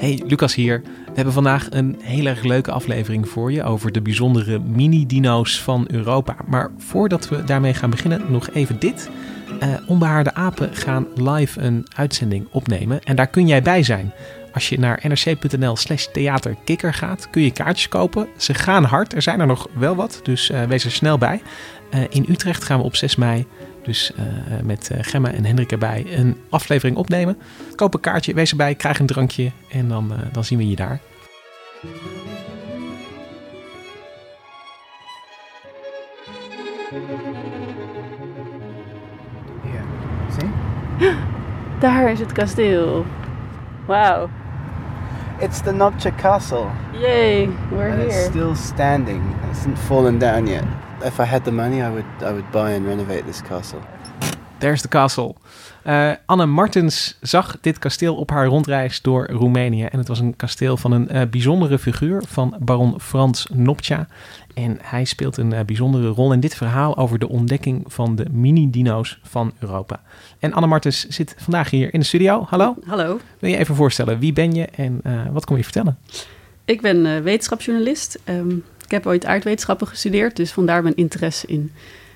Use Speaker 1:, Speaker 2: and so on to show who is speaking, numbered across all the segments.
Speaker 1: Hey, Lucas hier. We hebben vandaag een heel erg leuke aflevering voor je over de bijzondere mini-dino's van Europa. Maar voordat we daarmee gaan beginnen, nog even dit. Eh, Onbehaarde apen gaan live een uitzending opnemen en daar kun jij bij zijn. Als je naar nrc.nl slash theaterkikker gaat, kun je kaartjes kopen. Ze gaan hard, er zijn er nog wel wat, dus eh, wees er snel bij. Eh, in Utrecht gaan we op 6 mei, dus eh, met eh, Gemma en Hendrik erbij, een aflevering opnemen. Koop een kaartje, wees erbij, krijg een drankje en dan, eh, dan zien we je daar.
Speaker 2: Hier, zie?
Speaker 3: Daar is het kasteel. Wauw.
Speaker 4: It's the Nopcha Castle.
Speaker 3: Yay, we're
Speaker 4: and it's
Speaker 3: here.
Speaker 4: still standing. It hasn't fallen down yet. If I had the money, I would I would buy and renovate this castle.
Speaker 1: There's the castle. Eh, Anne Martens zag dit kasteel op haar rondreis door Roemenië. En het was een kasteel van een eh, bijzondere figuur van baron Frans Nopcha. En hij speelt een eh, bijzondere rol in dit verhaal over de ontdekking van de mini-dino's van Europa. En Anne Martens zit vandaag hier in de studio. Hallo.
Speaker 3: Hallo,
Speaker 1: Wil je even voorstellen, wie ben je en eh, wat kom je vertellen?
Speaker 3: ik ben eh, wetenschapsjournalist. Ehm, ik heb ooit aardwetenschappen gestudeerd, dus vandaar mijn interesse in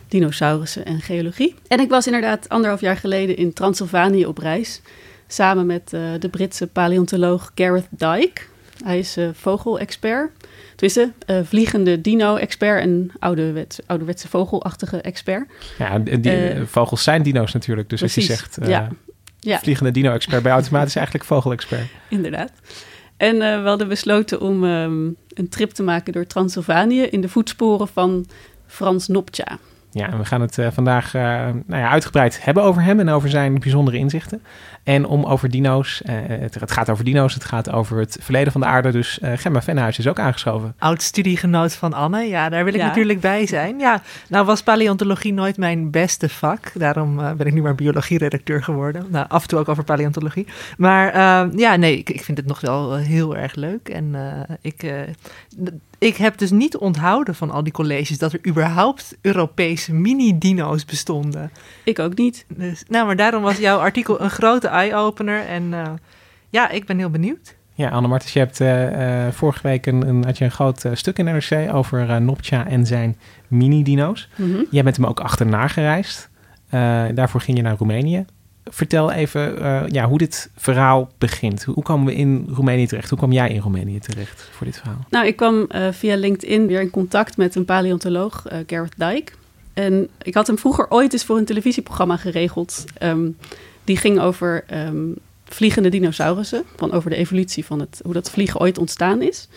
Speaker 3: dinosaurussen en geologie. En ik was inderdaad anderhalf jaar geleden in Transylvanië op reis, samen met eh, de Britse paleontoloog Gareth Dyke. Hij is eh, vogelexpert, tenminste eh, vliegende dino-expert en ouderwets, ouderwetse vogelachtige expert.
Speaker 1: Ja, die vogels zijn dino's natuurlijk. Dus als je zegt
Speaker 3: ja. Ja.
Speaker 1: vliegende dino-expert bij automatisch eigenlijk vogelexpert.
Speaker 3: Inderdaad. En eh, we hadden besloten om ehm, een trip te maken door Transylvanië in de voetsporen van Frans Nopcha.
Speaker 1: Ja, en we gaan het eh, vandaag eh, nou ja, uitgebreid hebben over hem en over zijn bijzondere inzichten. En om over dino's, eh, het, het gaat over dino's, het gaat over het verleden van de aarde. Dus eh, Gemma Venhuis is ook aangeschoven.
Speaker 5: oud-studiegenoot van Anne. Ja, daar wil ik
Speaker 3: Ja.
Speaker 5: natuurlijk bij zijn. Ja, nou was paleontologie nooit mijn beste vak. Daarom eh, ben ik nu maar biologie-redacteur geworden. Nou, af en toe ook over paleontologie. Maar eh, ja, nee, ik, ik vind het nog wel heel erg leuk. En eh, ik, eh, ik heb dus niet onthouden van al die colleges... dat er überhaupt Europese mini-dino's bestonden.
Speaker 3: Ik ook niet.
Speaker 5: Dus, nou, maar daarom was jouw artikel een grote eye-opener. En eh, ja, ik ben heel benieuwd.
Speaker 1: Ja, Anne Martens, je hebt eh, eh, vorige week een, een, had je een groot stuk in NRC over eh, Nopcha en zijn mini-dino's. Jij bent hem ook achterna gereisd. Eh, daarvoor ging je naar Roemenië. Vertel even eh, ja, hoe dit verhaal begint. Hoe komen we in Roemenië terecht? Hoe kwam jij in Roemenië terecht voor dit verhaal?
Speaker 3: Nou, ik kwam eh, via LinkedIn weer in contact met een paleontoloog, eh Gareth Dyke. En ik had hem vroeger ooit eens voor een televisieprogramma geregeld. Ehm, die ging over ehm, vliegende dinosaurussen. Van over de evolutie van het, hoe dat vliegen ooit ontstaan is.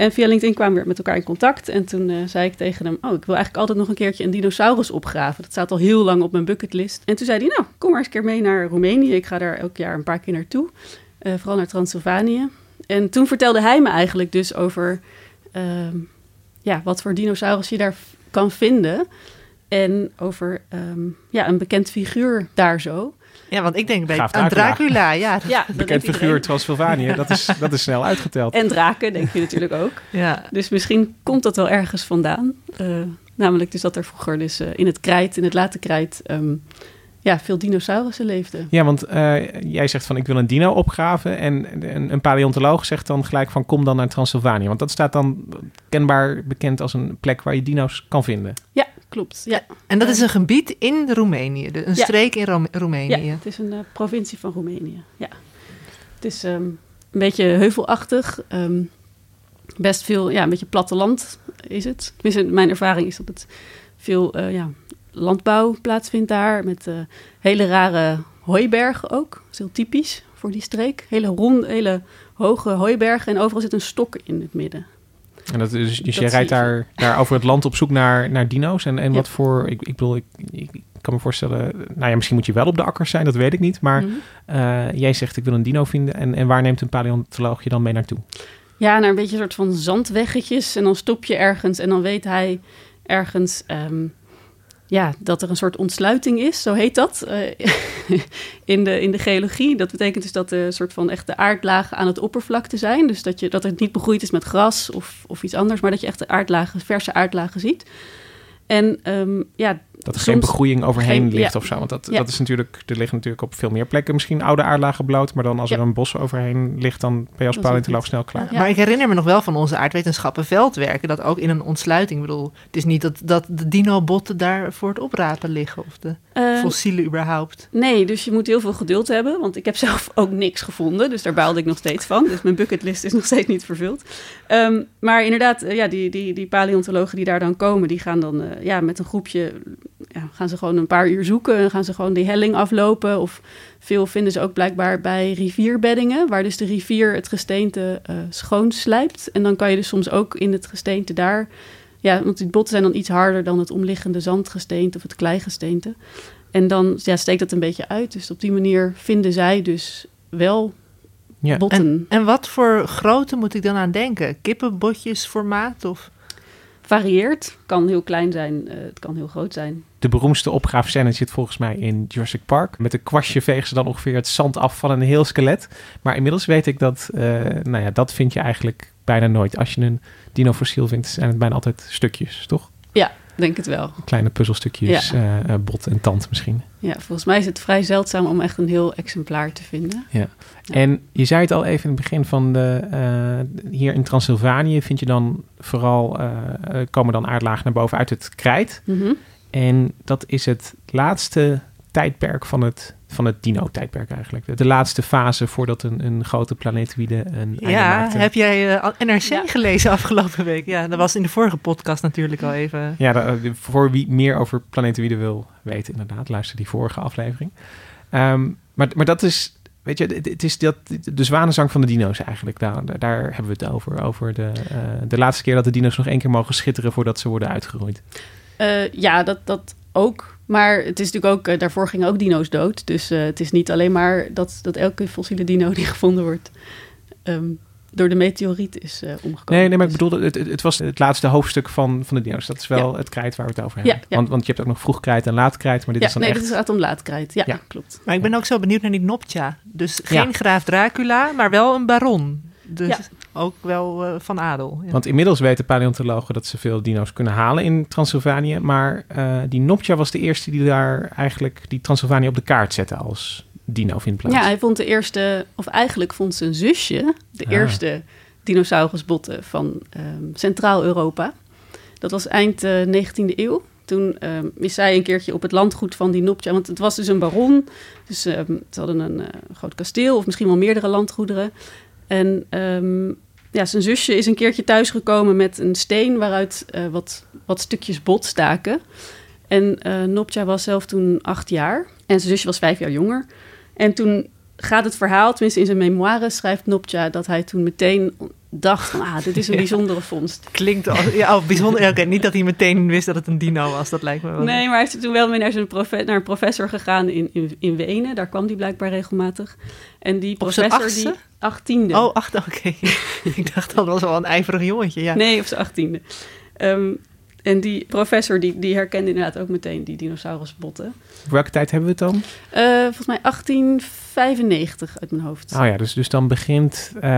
Speaker 3: En via LinkedIn kwamen we met elkaar in contact. En toen eh, zei ik tegen hem: Oh, ik wil eigenlijk altijd nog een keertje een dinosaurus opgraven. Dat staat al heel lang op mijn bucketlist. En toen zei hij: Nou, kom maar eens een keer mee naar Roemenië. Ik ga daar elk jaar een paar keer naartoe. Eh, vooral naar Transylvanië. En toen vertelde hij me eigenlijk dus over ehm, ja, wat voor dinosaurus je daar kan vinden. En over ehm, ja, een bekend figuur daar zo.
Speaker 5: Ja, want ik denk bij
Speaker 1: Gaaf
Speaker 5: aan
Speaker 1: Dracula.
Speaker 5: Dracula. Ja,
Speaker 1: Bekend figuur. Transylvanië, dat is, dat is snel uitgeteld.
Speaker 3: En draken, denk je natuurlijk ook.
Speaker 5: ja.
Speaker 3: Dus misschien komt dat wel ergens vandaan. Eh, namelijk dus dat er vroeger dus, eh, in het krijt, in het late krijt, ehm, ja, veel dinosaurussen leefden.
Speaker 1: Ja, want eh, jij zegt van ik wil een dino opgraven. En een, een paleontoloog zegt dan gelijk van kom dan naar Transylvanië. Want dat staat dan kenbaar bekend als een plek waar je dino's kan vinden.
Speaker 3: Ja, klopt. Ja,
Speaker 5: En dat is een gebied in Roemenië, de- een
Speaker 3: Ja.
Speaker 5: streek in Rome- Roemenië.
Speaker 3: ja het is een eh, provincie van Roemenië. Ja. Het is ehm, een beetje heuvelachtig. ehm, best veel, ja, een beetje platteland is het. Tenminste, mijn ervaring is dat het veel eh, ja, landbouw plaatsvindt daar. Met eh, hele rare hooibergen ook. Dat is heel typisch voor die streek. Hele ronde, hele hoge hooibergen. En overal zit een stok in het midden.
Speaker 1: En dat is, dus
Speaker 3: Dat
Speaker 1: je rijdt daar, daar over het land op zoek naar, naar dino's. En, en
Speaker 3: Ja.
Speaker 1: wat voor, ik, ik bedoel, ik, ik kan me voorstellen, nou ja, misschien moet je wel op de akkers zijn, dat weet ik niet. Maar
Speaker 3: Mhm.
Speaker 1: eh, jij zegt ik wil een dino vinden. En, en waar neemt een paleontoloog je dan mee naartoe?
Speaker 3: Ja, naar een beetje een soort van zandweggetjes. En dan stop je ergens en dan weet hij ergens ehm, ja, dat er een soort ontsluiting is. Zo heet dat eh, in, de, in de geologie. Dat betekent dus dat de soort van echte aardlagen aan het oppervlakte zijn. Dus dat, je, dat het niet begroeid is met gras of, of iets anders. Maar dat je echt de aardlagen, verse aardlagen ziet. En ehm, ja,
Speaker 1: Dat er
Speaker 3: soms-
Speaker 1: geen begroeiing overheen
Speaker 3: geen-
Speaker 1: ligt
Speaker 3: ja.
Speaker 1: of zo. Want dat,
Speaker 3: Ja.
Speaker 1: dat is natuurlijk, er liggen natuurlijk op veel meer plekken misschien oude aardlagen bloot. Maar dan als er een bos overheen ligt, dan ben je als paleontoloog snel klaar.
Speaker 3: Ja.
Speaker 5: Maar ik herinner me nog wel van onze aardwetenschappen veldwerken, dat ook in een ontsluiting, ik bedoel, het is niet dat, dat de dino-botten daar voor het oprapen liggen, of de
Speaker 3: eh,
Speaker 5: fossielen überhaupt.
Speaker 3: Nee, dus je moet heel veel geduld hebben. Want ik heb zelf ook niks gevonden. Dus daar baalde ik nog steeds van. Dus mijn bucketlist is nog steeds niet vervuld. Ehm, maar inderdaad, eh, ja, die, die, die paleontologen die daar dan komen... die gaan dan eh, ja, met een groepje... Ja, gaan ze gewoon een paar uur zoeken. En gaan ze gewoon die helling aflopen. Of veel vinden ze ook blijkbaar bij rivierbeddingen... waar dus de rivier het gesteente eh schoonslijpt. En dan kan je dus soms ook in het gesteente daar... Ja, want die botten zijn dan iets harder dan het omliggende zandgesteente... of het kleigesteente. En dan ja, steekt dat een beetje uit. Dus op die manier vinden zij dus wel
Speaker 1: Ja.
Speaker 3: botten.
Speaker 5: En, en wat voor grootte moet ik dan aan denken? Kippenbotjes formaat of...
Speaker 3: Varieert. Kan heel klein zijn, eh, het kan heel groot zijn.
Speaker 1: De beroemdste opgraafscène zit volgens mij in Jurassic Park. Met een kwastje vegen ze dan ongeveer het zand af van een heel skelet. Maar inmiddels weet ik dat, eh, nou ja, dat vind je eigenlijk bijna nooit. Als je een dinofossiel vindt, zijn het bijna altijd stukjes, toch?
Speaker 3: Denk het wel.
Speaker 1: Kleine puzzelstukjes,
Speaker 3: Ja.
Speaker 1: eh, eh, bot en tand misschien.
Speaker 3: Ja, volgens mij is het vrij zeldzaam om echt een heel exemplaar te vinden. Ja.
Speaker 1: En je zei het al even in het begin van de, hier in Transylvanië vind je dan vooral, komen dan aardlagen naar boven uit het krijt.
Speaker 3: Mhm.
Speaker 1: En dat is het laatste tijdperk van het, van het dino-tijdperk eigenlijk. De, laatste fase voordat een, een grote planetoïde een
Speaker 5: Ja,
Speaker 1: maakte.
Speaker 5: heb jij eh, NRC
Speaker 3: Ja.
Speaker 5: gelezen afgelopen week? Ja, dat was in de vorige podcast natuurlijk al even.
Speaker 1: Ja, de- voor wie meer over planetoïden wil weten, inderdaad, luister die vorige aflevering. Ehm, maar, maar dat is, weet je, het, het is dat, de zwanenzang van de dino's eigenlijk. Daar, daar, daar hebben we het over. Over de, eh, de laatste keer dat de dino's nog één keer mogen schitteren voordat ze worden uitgeroeid.
Speaker 3: Eh, ja, dat, dat ook. Maar het is natuurlijk ook, eh, daarvoor gingen ook dino's dood. Dus eh, het is niet alleen maar dat, dat elke fossiele dino die gevonden wordt ehm, door de meteoriet is eh, omgekomen.
Speaker 1: Nee, nee, maar ik
Speaker 3: Dus-
Speaker 1: bedoel, het, het, het was het laatste hoofdstuk van, van de dino's. Dat is wel
Speaker 3: Ja.
Speaker 1: het krijt waar we het over hebben.
Speaker 3: Ja, ja.
Speaker 1: Want, want je hebt ook nog vroeg krijt en laat krijt, maar dit
Speaker 3: Ja,
Speaker 1: is dan
Speaker 3: nee,
Speaker 1: echt...
Speaker 3: dit is atoomlaatkrijt. Ja,
Speaker 1: Ja.
Speaker 3: klopt.
Speaker 5: Maar ik ben ook zo benieuwd naar die Noptja. Dus geen
Speaker 1: Ja.
Speaker 5: graaf Dracula, maar wel een baron. Dus
Speaker 3: Ja.
Speaker 5: Ook wel eh, van adel. Ja.
Speaker 1: Want inmiddels weten paleontologen dat ze veel dino's kunnen halen in Transylvanië. Maar eh, die Noptja was de eerste die daar eigenlijk die Transylvanië op de kaart zette als dino-vindplaats.
Speaker 3: Ja, hij vond de eerste, of eigenlijk vond zijn zusje de
Speaker 1: Ah.
Speaker 3: eerste dinosaurusbotten van ehm, Centraal-Europa. Dat was eind eh 19e eeuw. Toen ehm, is zij een keertje op het landgoed van die Noptja, want het was dus een baron. Dus ehm, ze hadden een groot kasteel of misschien wel meerdere landgoederen. En ehm, ja, zijn zusje is een keertje thuisgekomen met een steen waaruit eh, wat, wat stukjes bot staken. En eh Noptja was zelf toen acht jaar en zijn zusje was vijf jaar jonger. En toen gaat het verhaal, tenminste in zijn memoires schrijft Noptja... dat hij toen meteen dacht van, ah, dit is een bijzondere vondst.
Speaker 5: Klinkt al, ja, oh, bijzonder. Oké, niet dat hij meteen wist dat het een dino was. Dat lijkt me wel.
Speaker 3: Nee, maar hij is toen wel mee naar, zijn profe- naar een professor gegaan in, in, in Wenen. Daar kwam hij blijkbaar regelmatig. En die professor, die achttiende.
Speaker 5: Oh, ach, oké. ik dacht dat was wel een ijverig jongetje. Ja.
Speaker 3: Nee, op zijn achttiende. Ehm, en die professor die, die herkende inderdaad ook meteen die dinosaurusbotten.
Speaker 1: Welke tijd hebben we het dan?
Speaker 3: Eh, volgens mij 1895 uit mijn hoofd.
Speaker 1: Oh ja, dus, dus dan begint... eh,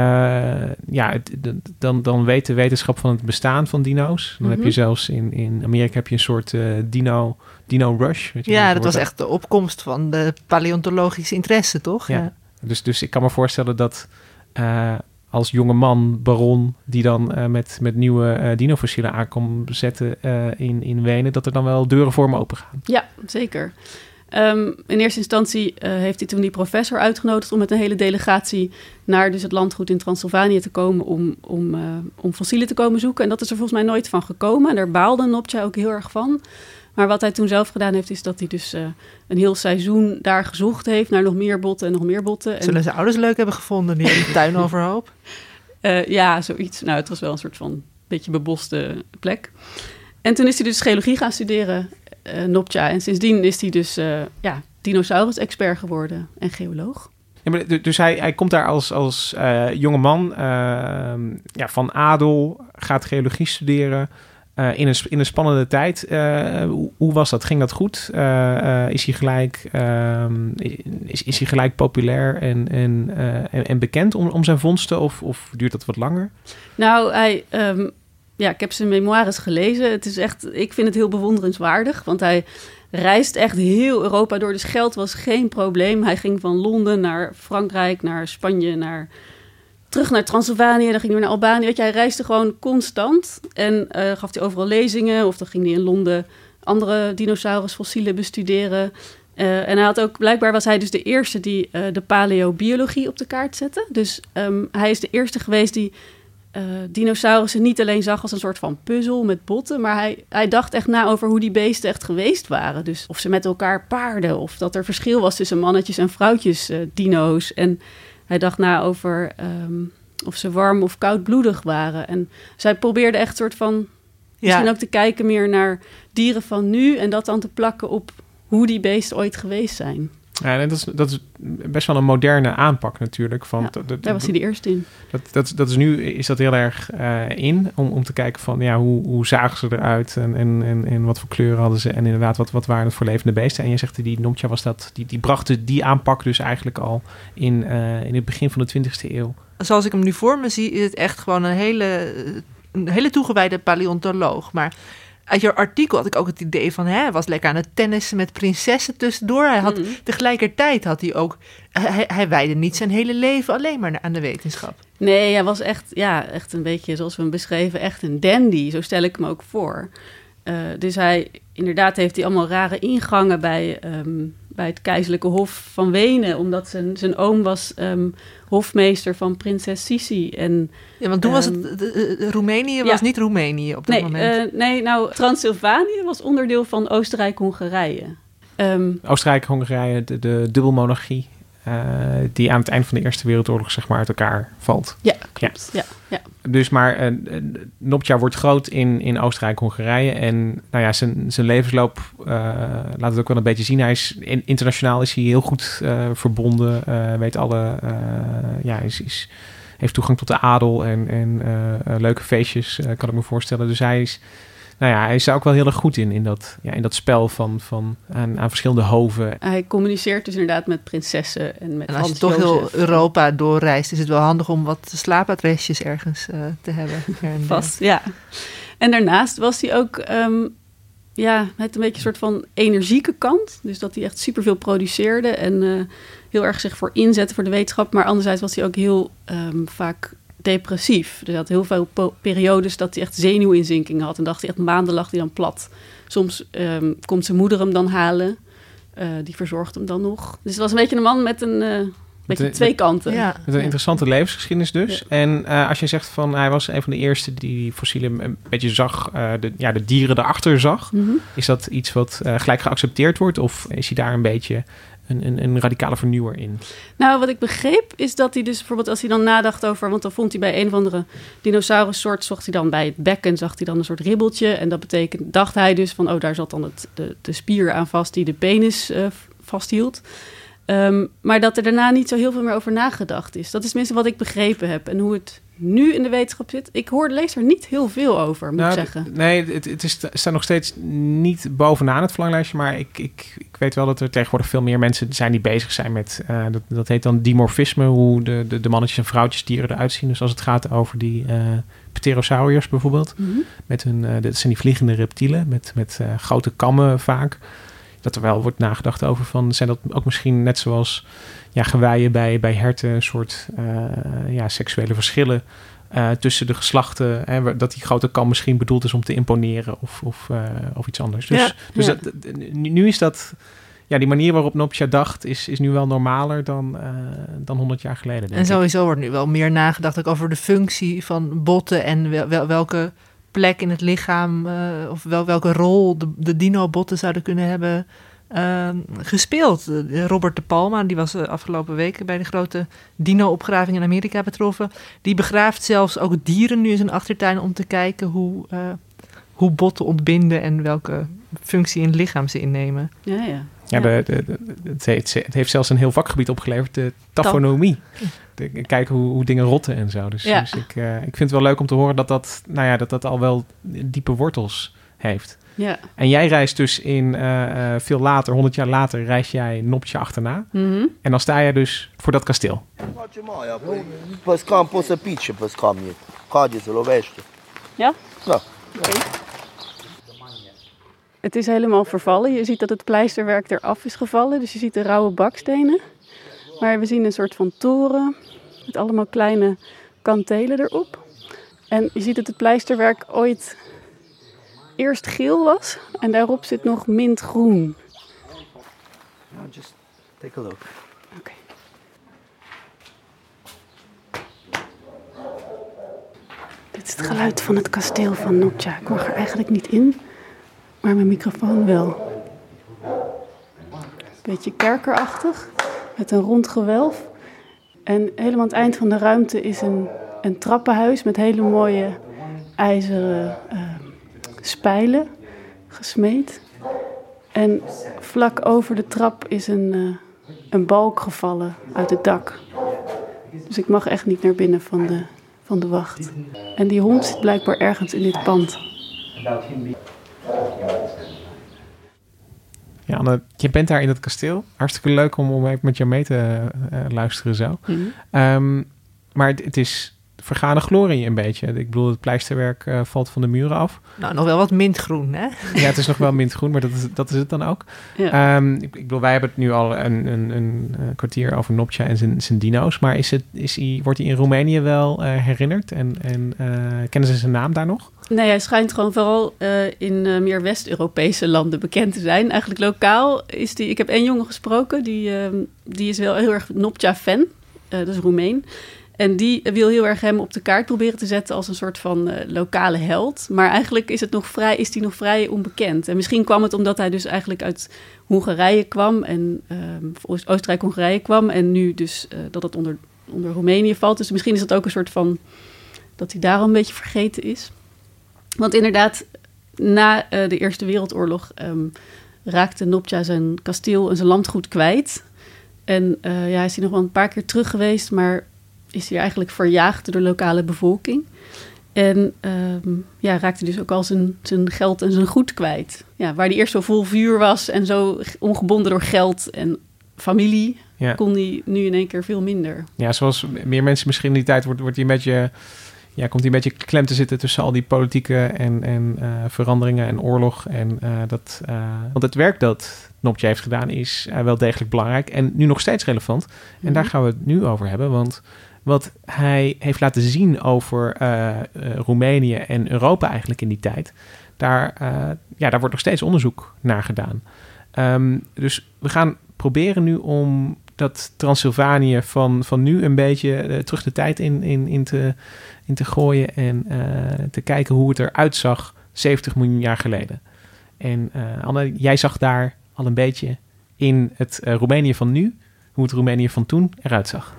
Speaker 1: ja, het, dan, dan weet de wetenschap van het bestaan van dino's. Dan heb je
Speaker 3: Mhm.
Speaker 1: zelfs in, in Amerika heb je een soort eh, dino, dino rush. Weet je,
Speaker 5: Ja, dat was echt de opkomst van de paleontologische interesse, toch?
Speaker 1: Ja. Dus, dus ik kan me voorstellen dat eh, als jonge man, baron, die dan eh, met, met nieuwe eh dinofossielen aankomt zetten eh, in, in Wenen, dat er dan wel deuren voor me open gaan.
Speaker 3: Ja, zeker. Ehm, in eerste instantie heeft hij toen die professor uitgenodigd om met een hele delegatie naar dus het landgoed in Transylvanië te komen om, om, om fossielen te komen zoeken. En dat is er volgens mij nooit van gekomen. En daar baalde Nopcha ook heel erg van. Maar wat hij toen zelf gedaan heeft, is dat hij dus eh, een heel seizoen daar gezocht heeft naar nog meer botten en nog meer botten. En,
Speaker 5: Zullen zijn ouders leuk hebben gevonden, die hele tuin overhoop?
Speaker 3: eh, ja, zoiets. Nou, het was wel een soort van beetje beboste plek. En toen is hij dus geologie gaan studeren, eh Nopcha. En sindsdien is hij dus eh, ja, dinosaurus-expert geworden en geoloog.
Speaker 1: Ja, maar dus hij, hij komt daar als, als eh, jonge man ehm, ja, van adel, gaat geologie studeren. Eh, in, een, in een spannende tijd. Eh, hoe, was dat? Ging dat goed? Eh, is, hij gelijk, ehm, is, is hij gelijk populair en, en, en, en bekend om, om zijn vondsten? Of, of duurt dat wat langer?
Speaker 3: Nou, hij, ehm, ja, ik heb zijn memoires gelezen. Het is echt, ik vind het heel bewonderenswaardig, want hij reist echt heel Europa door. Dus geld was geen probleem. Hij ging van Londen naar Frankrijk, naar Spanje, naar terug naar Transylvanië. Dan ging hij naar Albanië. Weet hij reisde gewoon constant en eh, gaf hij overal lezingen. Of dan ging hij in Londen andere dinosaurusfossielen bestuderen. Eh, en hij had ook, blijkbaar was hij dus de eerste die eh, de paleobiologie op de kaart zette. Dus ehm, hij is de eerste geweest die dinosaurussen niet alleen zag als een soort van puzzel met botten, maar hij, hij dacht echt na over hoe die beesten echt geweest waren. Dus of ze met elkaar paarden, of dat er verschil was tussen mannetjes en vrouwtjes dino's. En hij dacht na over ehm, of ze warm of koudbloedig waren. En zij probeerde echt soort van misschien ook te kijken meer naar dieren van nu en dat dan te plakken op hoe die beesten ooit geweest zijn.
Speaker 1: Ja, en dat is, dat is best wel een moderne aanpak natuurlijk. Van,
Speaker 3: Ja,
Speaker 1: dat- dat-
Speaker 3: Daar was hij de eerste in.
Speaker 1: Dat, dat, dat is nu is dat heel erg eh, in om, om te kijken van ja, hoe, hoe zagen ze eruit en, en, en, en wat voor kleuren hadden ze en inderdaad wat, wat waren het voor levende beesten. En je zegt die Nomtja was dat, die, die bracht die aanpak dus eigenlijk al in, eh, in het begin van de 20e eeuw.
Speaker 5: Zoals ik hem nu voor me zie, is het echt gewoon een hele, een hele toegewijde paleontoloog. Maar uit jouw artikel had ik ook het idee van, hè, hij was lekker aan het tennissen met prinsessen tussendoor. Hij had,
Speaker 3: Mhm.
Speaker 5: Tegelijkertijd had hij ook, hij, hij wijde niet zijn hele leven alleen maar aan de wetenschap.
Speaker 3: Nee, hij was echt, ja, echt een beetje zoals we hem beschreven, echt een dandy. Zo stel ik hem ook voor. Eh, dus hij, inderdaad, heeft hij allemaal rare ingangen bij, ehm, bij het keizerlijke hof van Wenen. Omdat zijn, zijn oom was ehm, hofmeester van prinses Sisi. En,
Speaker 5: Ja, want toen was
Speaker 3: Ehm,
Speaker 5: het, de- de- de- Roemenië was niet Roemenië op dat
Speaker 3: nee,
Speaker 5: moment.
Speaker 3: eh, nee, nou, Transylvanië was onderdeel van Oostenrijk-Hongarije. Ehm,
Speaker 1: Oostenrijk, Hongarije, de, de dubbelmonarchie, die aan het eind van de Eerste Wereldoorlog zeg maar uit elkaar valt.
Speaker 3: ja, klopt. Ja. Ja,
Speaker 1: Dus maar eh, eh, Noptja wordt groot in, in Oostenrijk, Hongarije. En nou ja, zijn, zijn levensloop eh, laat het ook wel een beetje zien. Hij is in- internationaal is hij heel goed eh, verbonden. eh, weet alle, eh, ja, is, is, heeft toegang tot de adel en, en eh, eh, leuke feestjes, eh, kan ik me voorstellen. Dus hij is, nou ja, hij is daar ook wel heel erg goed in, in dat, ja, in dat spel van, van aan, aan verschillende hoven.
Speaker 3: Hij communiceert dus inderdaad met prinsessen en met
Speaker 5: en als je toch heel. Europa doorreist, is het wel handig om wat slaapadresjes ergens eh, te hebben.
Speaker 3: Vast, ja. En daarnaast was hij ook ehm, ja, met een beetje een soort van energieke kant. Dus dat hij echt superveel produceerde en eh, heel erg zich voor inzette voor de wetenschap. Maar anderzijds was hij ook heel ehm, vaak depressief. Dus hij had heel veel periodes dat hij echt zenuwinzinkingen had. En dacht hij echt maanden lag hij dan plat. Soms ehm, komt zijn moeder hem dan halen. Eh, die verzorgt hem dan nog. Dus het was een beetje een man met een... eh, beetje
Speaker 1: een-
Speaker 3: twee kanten.
Speaker 5: Ja.
Speaker 1: Met een interessante levensgeschiedenis dus. En eh, als je zegt van hij was een van de eerste die fossielen een beetje zag, eh, de, ja, de dieren erachter zag.
Speaker 3: Mhm.
Speaker 1: Is dat iets wat eh, gelijk geaccepteerd wordt? Of is hij daar een beetje een, radicale vernieuwer in?
Speaker 3: Nou, wat ik begreep is dat hij dus bijvoorbeeld als hij dan nadacht over... want dan vond hij bij een of andere dinosaurussoort... zocht hij dan bij het bekken, zag hij dan een soort ribbeltje. En dat betekent, dacht hij dus van... oh, daar zat dan het, de, de spier aan vast die de penis eh, vasthield. Ehm, maar dat er daarna niet zo heel veel meer over nagedacht is. Dat is tenminste wat ik begrepen heb. En hoe het nu in de wetenschap zit... ik hoor, lees er niet heel veel over, moet ik
Speaker 1: Nou,
Speaker 3: zeggen.
Speaker 1: Nee, het, het is, staat nog steeds niet bovenaan het verlanglijstje. Maar ik, ik, ik weet wel dat er tegenwoordig veel meer mensen zijn die bezig zijn met... eh, dat, dat heet dan dimorfisme, hoe de, de, de mannetjes en vrouwtjes dieren eruit zien. Dus als het gaat over die eh pterosauriërs bijvoorbeeld...
Speaker 3: Mhm.
Speaker 1: Met hun, eh, dat zijn die vliegende reptielen met, met grote kammen vaak. Dat er wel wordt nagedacht over van, zijn dat ook misschien net zoals ja, geweien bij, bij herten, een soort eh, ja, seksuele verschillen eh, tussen de geslachten. Hè, dat die grote kam misschien bedoeld is om te imponeren of, of, eh, of iets anders. Dus,
Speaker 3: Ja,
Speaker 1: dus
Speaker 3: ja.
Speaker 1: Dat, nu is dat ja, die manier waarop Nopcha dacht is, is nu wel normaler dan, dan 100 jaar geleden. Denk
Speaker 5: En sowieso wordt nu wel meer nagedacht ook over de functie van botten en wel, wel- welke plek in het lichaam eh, of wel, welke rol de, de dino-botten zouden kunnen hebben ehm, gespeeld. Robert de Palma, die was eh, afgelopen week bij de grote dino-opgraving in Amerika betroffen. Die begraaft zelfs ook dieren nu in zijn achtertuin om te kijken hoe, eh, hoe botten ontbinden en welke functie in het lichaam ze innemen.
Speaker 3: Ja, ja.
Speaker 1: Ja, de, de, de- het, heeft, het heeft zelfs een heel vakgebied opgeleverd, de tafonomie. De, kijken hoe, hoe dingen rotten en zo. Dus,
Speaker 3: Ja.
Speaker 1: dus ik, eh, ik vind het wel leuk om te horen dat dat, nou ja, dat, dat al wel diepe wortels heeft.
Speaker 3: Ja.
Speaker 1: En jij reist dus in eh, eh, veel later, 100 jaar later, reis jij Noptje achterna.
Speaker 3: Mhm.
Speaker 1: En dan sta jij dus voor dat kasteel.
Speaker 6: Pescam poți
Speaker 3: Het is helemaal vervallen. Je ziet dat het pleisterwerk eraf is gevallen. Dus je ziet de rauwe bakstenen. Maar we zien een soort van toren met allemaal kleine kantelen erop. En je ziet dat het pleisterwerk ooit eerst geel was. En daarop zit nog mintgroen.
Speaker 4: Now just take a look.
Speaker 3: Dit is het geluid van het kasteel van Notja. Ik mag er eigenlijk niet in, maar mijn microfoon wel. Beetje kerkerachtig, met een rond gewelf. En helemaal aan het eind van de ruimte is een, een trappenhuis met hele mooie ijzeren eh, spijlen gesmeed. En vlak over de trap is een, eh, een balk gevallen uit het dak. Dus ik mag echt niet naar binnen van de, van de wacht. En die hond zit blijkbaar ergens in dit pand.
Speaker 1: Ja, Anne, je bent daar in het kasteel. Hartstikke leuk om, om even met jou mee te eh, luisteren zo.
Speaker 3: Mhm.
Speaker 1: Ehm, maar het, het is vergane glorie een beetje. Ik bedoel, het pleisterwerk eh, valt van de muren af.
Speaker 5: Nou, nog wel wat mintgroen, hè?
Speaker 1: Ja, het is nog wel mintgroen, maar dat is, dat is het dan ook.
Speaker 3: Ja.
Speaker 1: Ehm, ik, ik bedoel, wij hebben het nu al een, een, een, eh, kwartier over Nopcha en zijn, zijn dino's. Maar is het, is hij, wordt hij in Roemenië wel herinnerd? En, en kennen ze zijn naam daar nog?
Speaker 3: Nee, hij schijnt gewoon vooral eh, in eh, meer West-Europese landen bekend te zijn. Eigenlijk lokaal is die... Ik heb één jongen gesproken, die, ehm, die is wel heel erg Nopja-fan. Eh, dat is Roemeen. En die wil heel erg hem op de kaart proberen te zetten als een soort van lokale held. Maar eigenlijk is, het nog vrij, is hij nog vrij onbekend. En misschien kwam het omdat hij dus eigenlijk uit Hongarije kwam. En ehm, Oostenrijk-Hongarije kwam. En nu dus dat het onder, onder Roemenië valt. Dus misschien is dat ook een soort van... dat hij daarom een beetje vergeten is. Want inderdaad, na eh, de Eerste Wereldoorlog ehm, raakte Nopja zijn kasteel en zijn landgoed kwijt. En eh, ja, is hij nog wel een paar keer terug geweest, maar is hij eigenlijk verjaagd door de lokale bevolking. En ehm, ja, raakte dus ook al zijn, zijn geld en zijn goed kwijt. Ja, waar hij eerst zo vol vuur was en zo ongebonden door geld en familie,
Speaker 1: Ja.
Speaker 3: kon hij nu in één keer veel minder.
Speaker 1: Ja, zoals meer mensen misschien in die tijd wordt, wordt hij een beetje, ja, komt hij een beetje klem te zitten tussen al die politieke en, en eh, veranderingen en oorlog. En eh, dat, eh, want het werk dat Nopje heeft gedaan is wel degelijk belangrijk en nu nog steeds relevant. En daar
Speaker 3: Mhm.
Speaker 1: gaan we het nu over hebben, want wat hij heeft laten zien over Roemenië en Europa eigenlijk in die tijd, daar, ja, daar wordt nog steeds onderzoek naar gedaan. Ehm, dus we gaan proberen nu om dat Transylvanië van, van nu een beetje eh, terug de tijd in, in, in, te, in te gooien en eh, te kijken hoe het eruit zag 70 miljoen jaar geleden. En eh, Anne, jij zag daar al een beetje in het Roemenië van nu, hoe het Roemenië van toen eruit zag.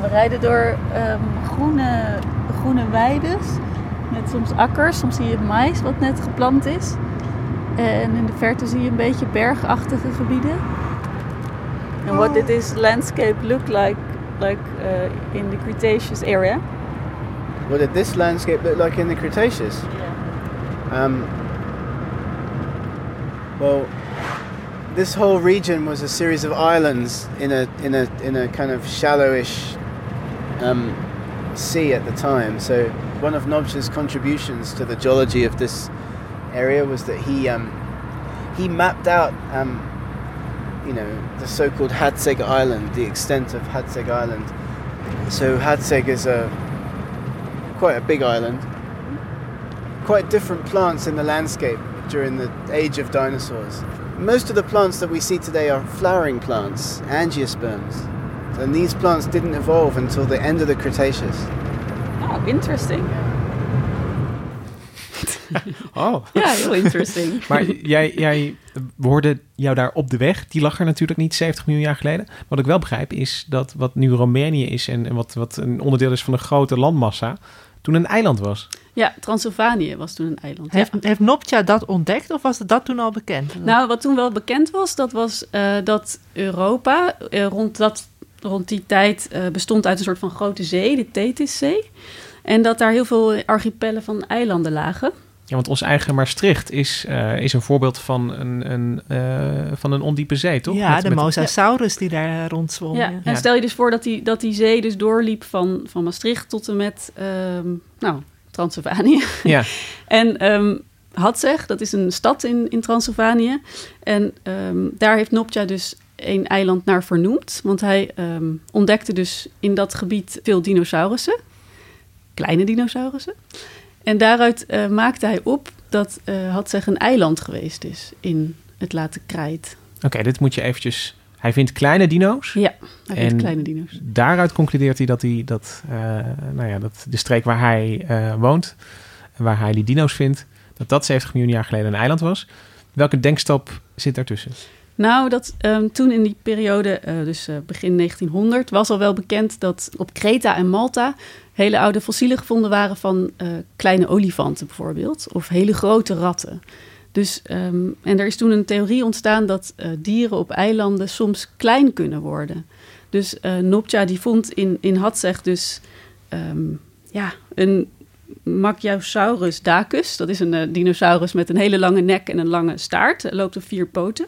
Speaker 3: We rijden door ehm, groene, groene weides met soms akkers. Soms zie je mais wat net geplant is. En in de verte zie je een beetje bergachtige gebieden. And what did this landscape look like, like uh, in the Cretaceous area?
Speaker 4: What did this landscape look like in the Cretaceous? Um, well, this whole region was a series of islands in a in a in a kind of shallowish um, sea at the time. So one of Nobsha's contributions to the geology of this area was that he um, he mapped out um, you know the so-called Hadseg Island, the extent of Hadseg Island. So Hadseg is a quite a big island. Quite different plants in the landscape during the age of dinosaurs. most of the plants that we see today are flowering plants, angiosperms. And these plants didn't evolve until the end of the Cretaceous.
Speaker 3: Oh, interesting.
Speaker 1: Oh.
Speaker 3: Ja, heel interesting.
Speaker 1: Maar jij, jij we hoorden jou daar op de weg. Die lag er natuurlijk niet 70 miljoen jaar geleden. Wat ik wel begrijp is dat wat nu Roemenië is en, en wat, wat een onderdeel is van een grote landmassa, toen een eiland was.
Speaker 3: Ja, Transylvanië was toen een eiland.
Speaker 5: Heeft,
Speaker 3: ja.
Speaker 5: heeft Noptja dat ontdekt of was dat toen al bekend?
Speaker 3: Nou, wat toen wel bekend was, dat was eh, dat Europa eh, rond, dat, rond die tijd eh, bestond uit een soort van grote zee, de Tethys-zee. En dat daar heel veel archipellen van eilanden lagen.
Speaker 1: Ja, want ons eigen Maastricht is, eh, is een voorbeeld van een, een, eh, van een ondiepe zee, toch?
Speaker 5: ja,
Speaker 1: Met-
Speaker 5: de
Speaker 1: met-
Speaker 5: Mosasaurus die daar rondzwom.
Speaker 3: Ja,
Speaker 5: ja.
Speaker 3: en stel je dus voor dat die, dat die zee dus doorliep van, van Maastricht tot en met, ehm, nou, Transylvanië.
Speaker 1: Ja.
Speaker 3: En ehm Hatzeg, dat is een stad in, in Transylvanië. En ehm, daar heeft Noptja dus een eiland naar vernoemd. Want hij ehm, ontdekte dus in dat gebied veel dinosaurussen. Kleine dinosaurussen. En daaruit eh, maakte hij op dat Hatzeg een eiland geweest is in het late krijt.
Speaker 1: Oké, dit moet je eventjes... Hij vindt kleine dino's.
Speaker 3: Ja, hij vindt kleine dino's.
Speaker 1: Daaruit concludeert hij dat, hij, dat, eh, nou ja, dat de streek waar hij woont, en waar hij die dino's vindt, dat dat 70 miljoen jaar geleden een eiland was. Welke denkstap zit daartussen?
Speaker 3: Nou, dat ehm, toen in die periode, eh, dus eh, begin 1900, was al wel bekend dat op Kreta en Malta hele oude fossielen gevonden waren van eh, kleine olifanten bijvoorbeeld, of hele grote ratten. Dus, ehm, en er is toen een theorie ontstaan dat dieren op eilanden soms klein kunnen worden. Dus Noptja die vond in, in Hatzeg dus ehm, ja, een Macryosaurus dacus. Dat is een dinosaurus met een hele lange nek en een lange staart. Hij loopt op vier poten.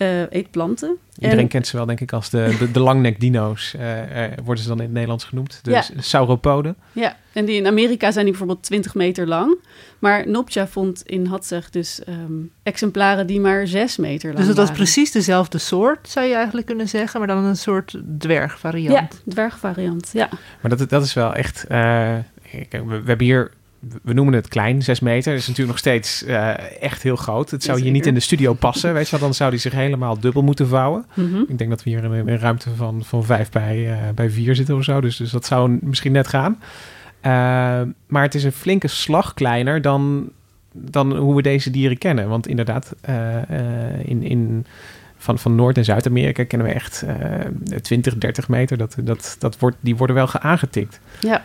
Speaker 3: Eh, eet planten.
Speaker 1: Iedereen
Speaker 3: En-
Speaker 1: kent ze wel, denk ik, als de, de, de langnek dino's, eh, eh, worden ze dan in het Nederlands genoemd. De
Speaker 3: Ja.
Speaker 1: sauropoden.
Speaker 3: Ja, en die in Amerika zijn die bijvoorbeeld 20 meter lang. Maar Noptja vond in Hatzeg dus ehm, exemplaren die maar 6 meter lang
Speaker 5: Dus het was
Speaker 3: waren.
Speaker 5: precies dezelfde soort, zou je eigenlijk kunnen zeggen, maar dan een soort dwergvariant.
Speaker 3: Ja, dwergvariant, ja.
Speaker 1: Maar dat, dat is wel echt... eh, kijk, we, we hebben hier... We noemen het klein, 6 meter. Dat is natuurlijk nog steeds eh, echt heel groot. Het zou hier niet in de studio passen, weet je wel. Dan zou die zich helemaal dubbel moeten vouwen.
Speaker 3: Mhm.
Speaker 1: Ik denk dat we hier in een, ruimte van, van 5 bij, eh, bij 4 zitten of zo. Dus, dus dat zou misschien net gaan. Eh, maar het is een flinke slag kleiner dan, dan hoe we deze dieren kennen. Want inderdaad, in, in, van, van Noord- en Zuid-Amerika kennen we echt eh 20, 30 meter. Dat, dat, dat wordt, die worden wel ge- aangetikt.
Speaker 3: Ja.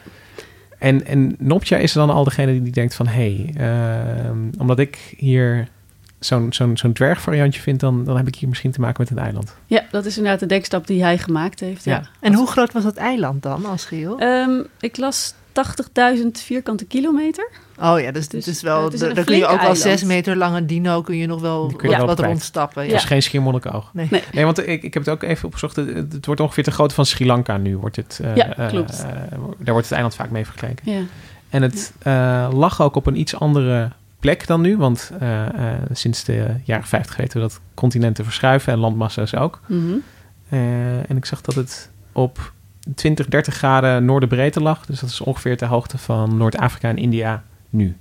Speaker 1: En, en Noptja is dan al degene die denkt van... hé, hey, ehm, omdat ik hier zo'n zo'n zo'n dwergvariantje vind... Dan, dan heb ik hier misschien te maken met een eiland.
Speaker 3: Ja, dat is inderdaad de dekstap die hij gemaakt heeft. Ja.
Speaker 5: En hoe groot was dat eiland dan als geheel?
Speaker 3: Ehm, ik las 80.000 vierkante kilometer.
Speaker 5: Oh ja, dus,
Speaker 3: Dus,
Speaker 5: is wel,
Speaker 3: eh,
Speaker 5: kun je ook wel
Speaker 3: eiland.
Speaker 5: zes meter lange dino kun je nog wel
Speaker 1: je
Speaker 5: wat,
Speaker 1: wel
Speaker 5: wat
Speaker 1: kwijt.
Speaker 5: rondstappen. Ja.
Speaker 1: is geen schiermonnikoog.
Speaker 5: Nee.
Speaker 3: Nee.
Speaker 1: Nee, want ik, ik heb het ook even opgezocht. Het, het wordt ongeveer de grootte van Sri Lanka nu. Wordt het, eh,
Speaker 3: Ja,
Speaker 1: eh,
Speaker 3: klopt.
Speaker 1: daar wordt het eiland vaak mee vergeleken.
Speaker 3: Ja.
Speaker 1: En het eh, lag ook op een iets andere plek dan nu. Want eh, eh, sinds de jaren 50 weten we dat continenten verschuiven en landmassa's ook.
Speaker 3: Mhm.
Speaker 1: Eh, en ik zag dat het op 20, 30 graden noorderbreedte lag. Dus dat is ongeveer ter hoogte van Noord-Afrika en India nu.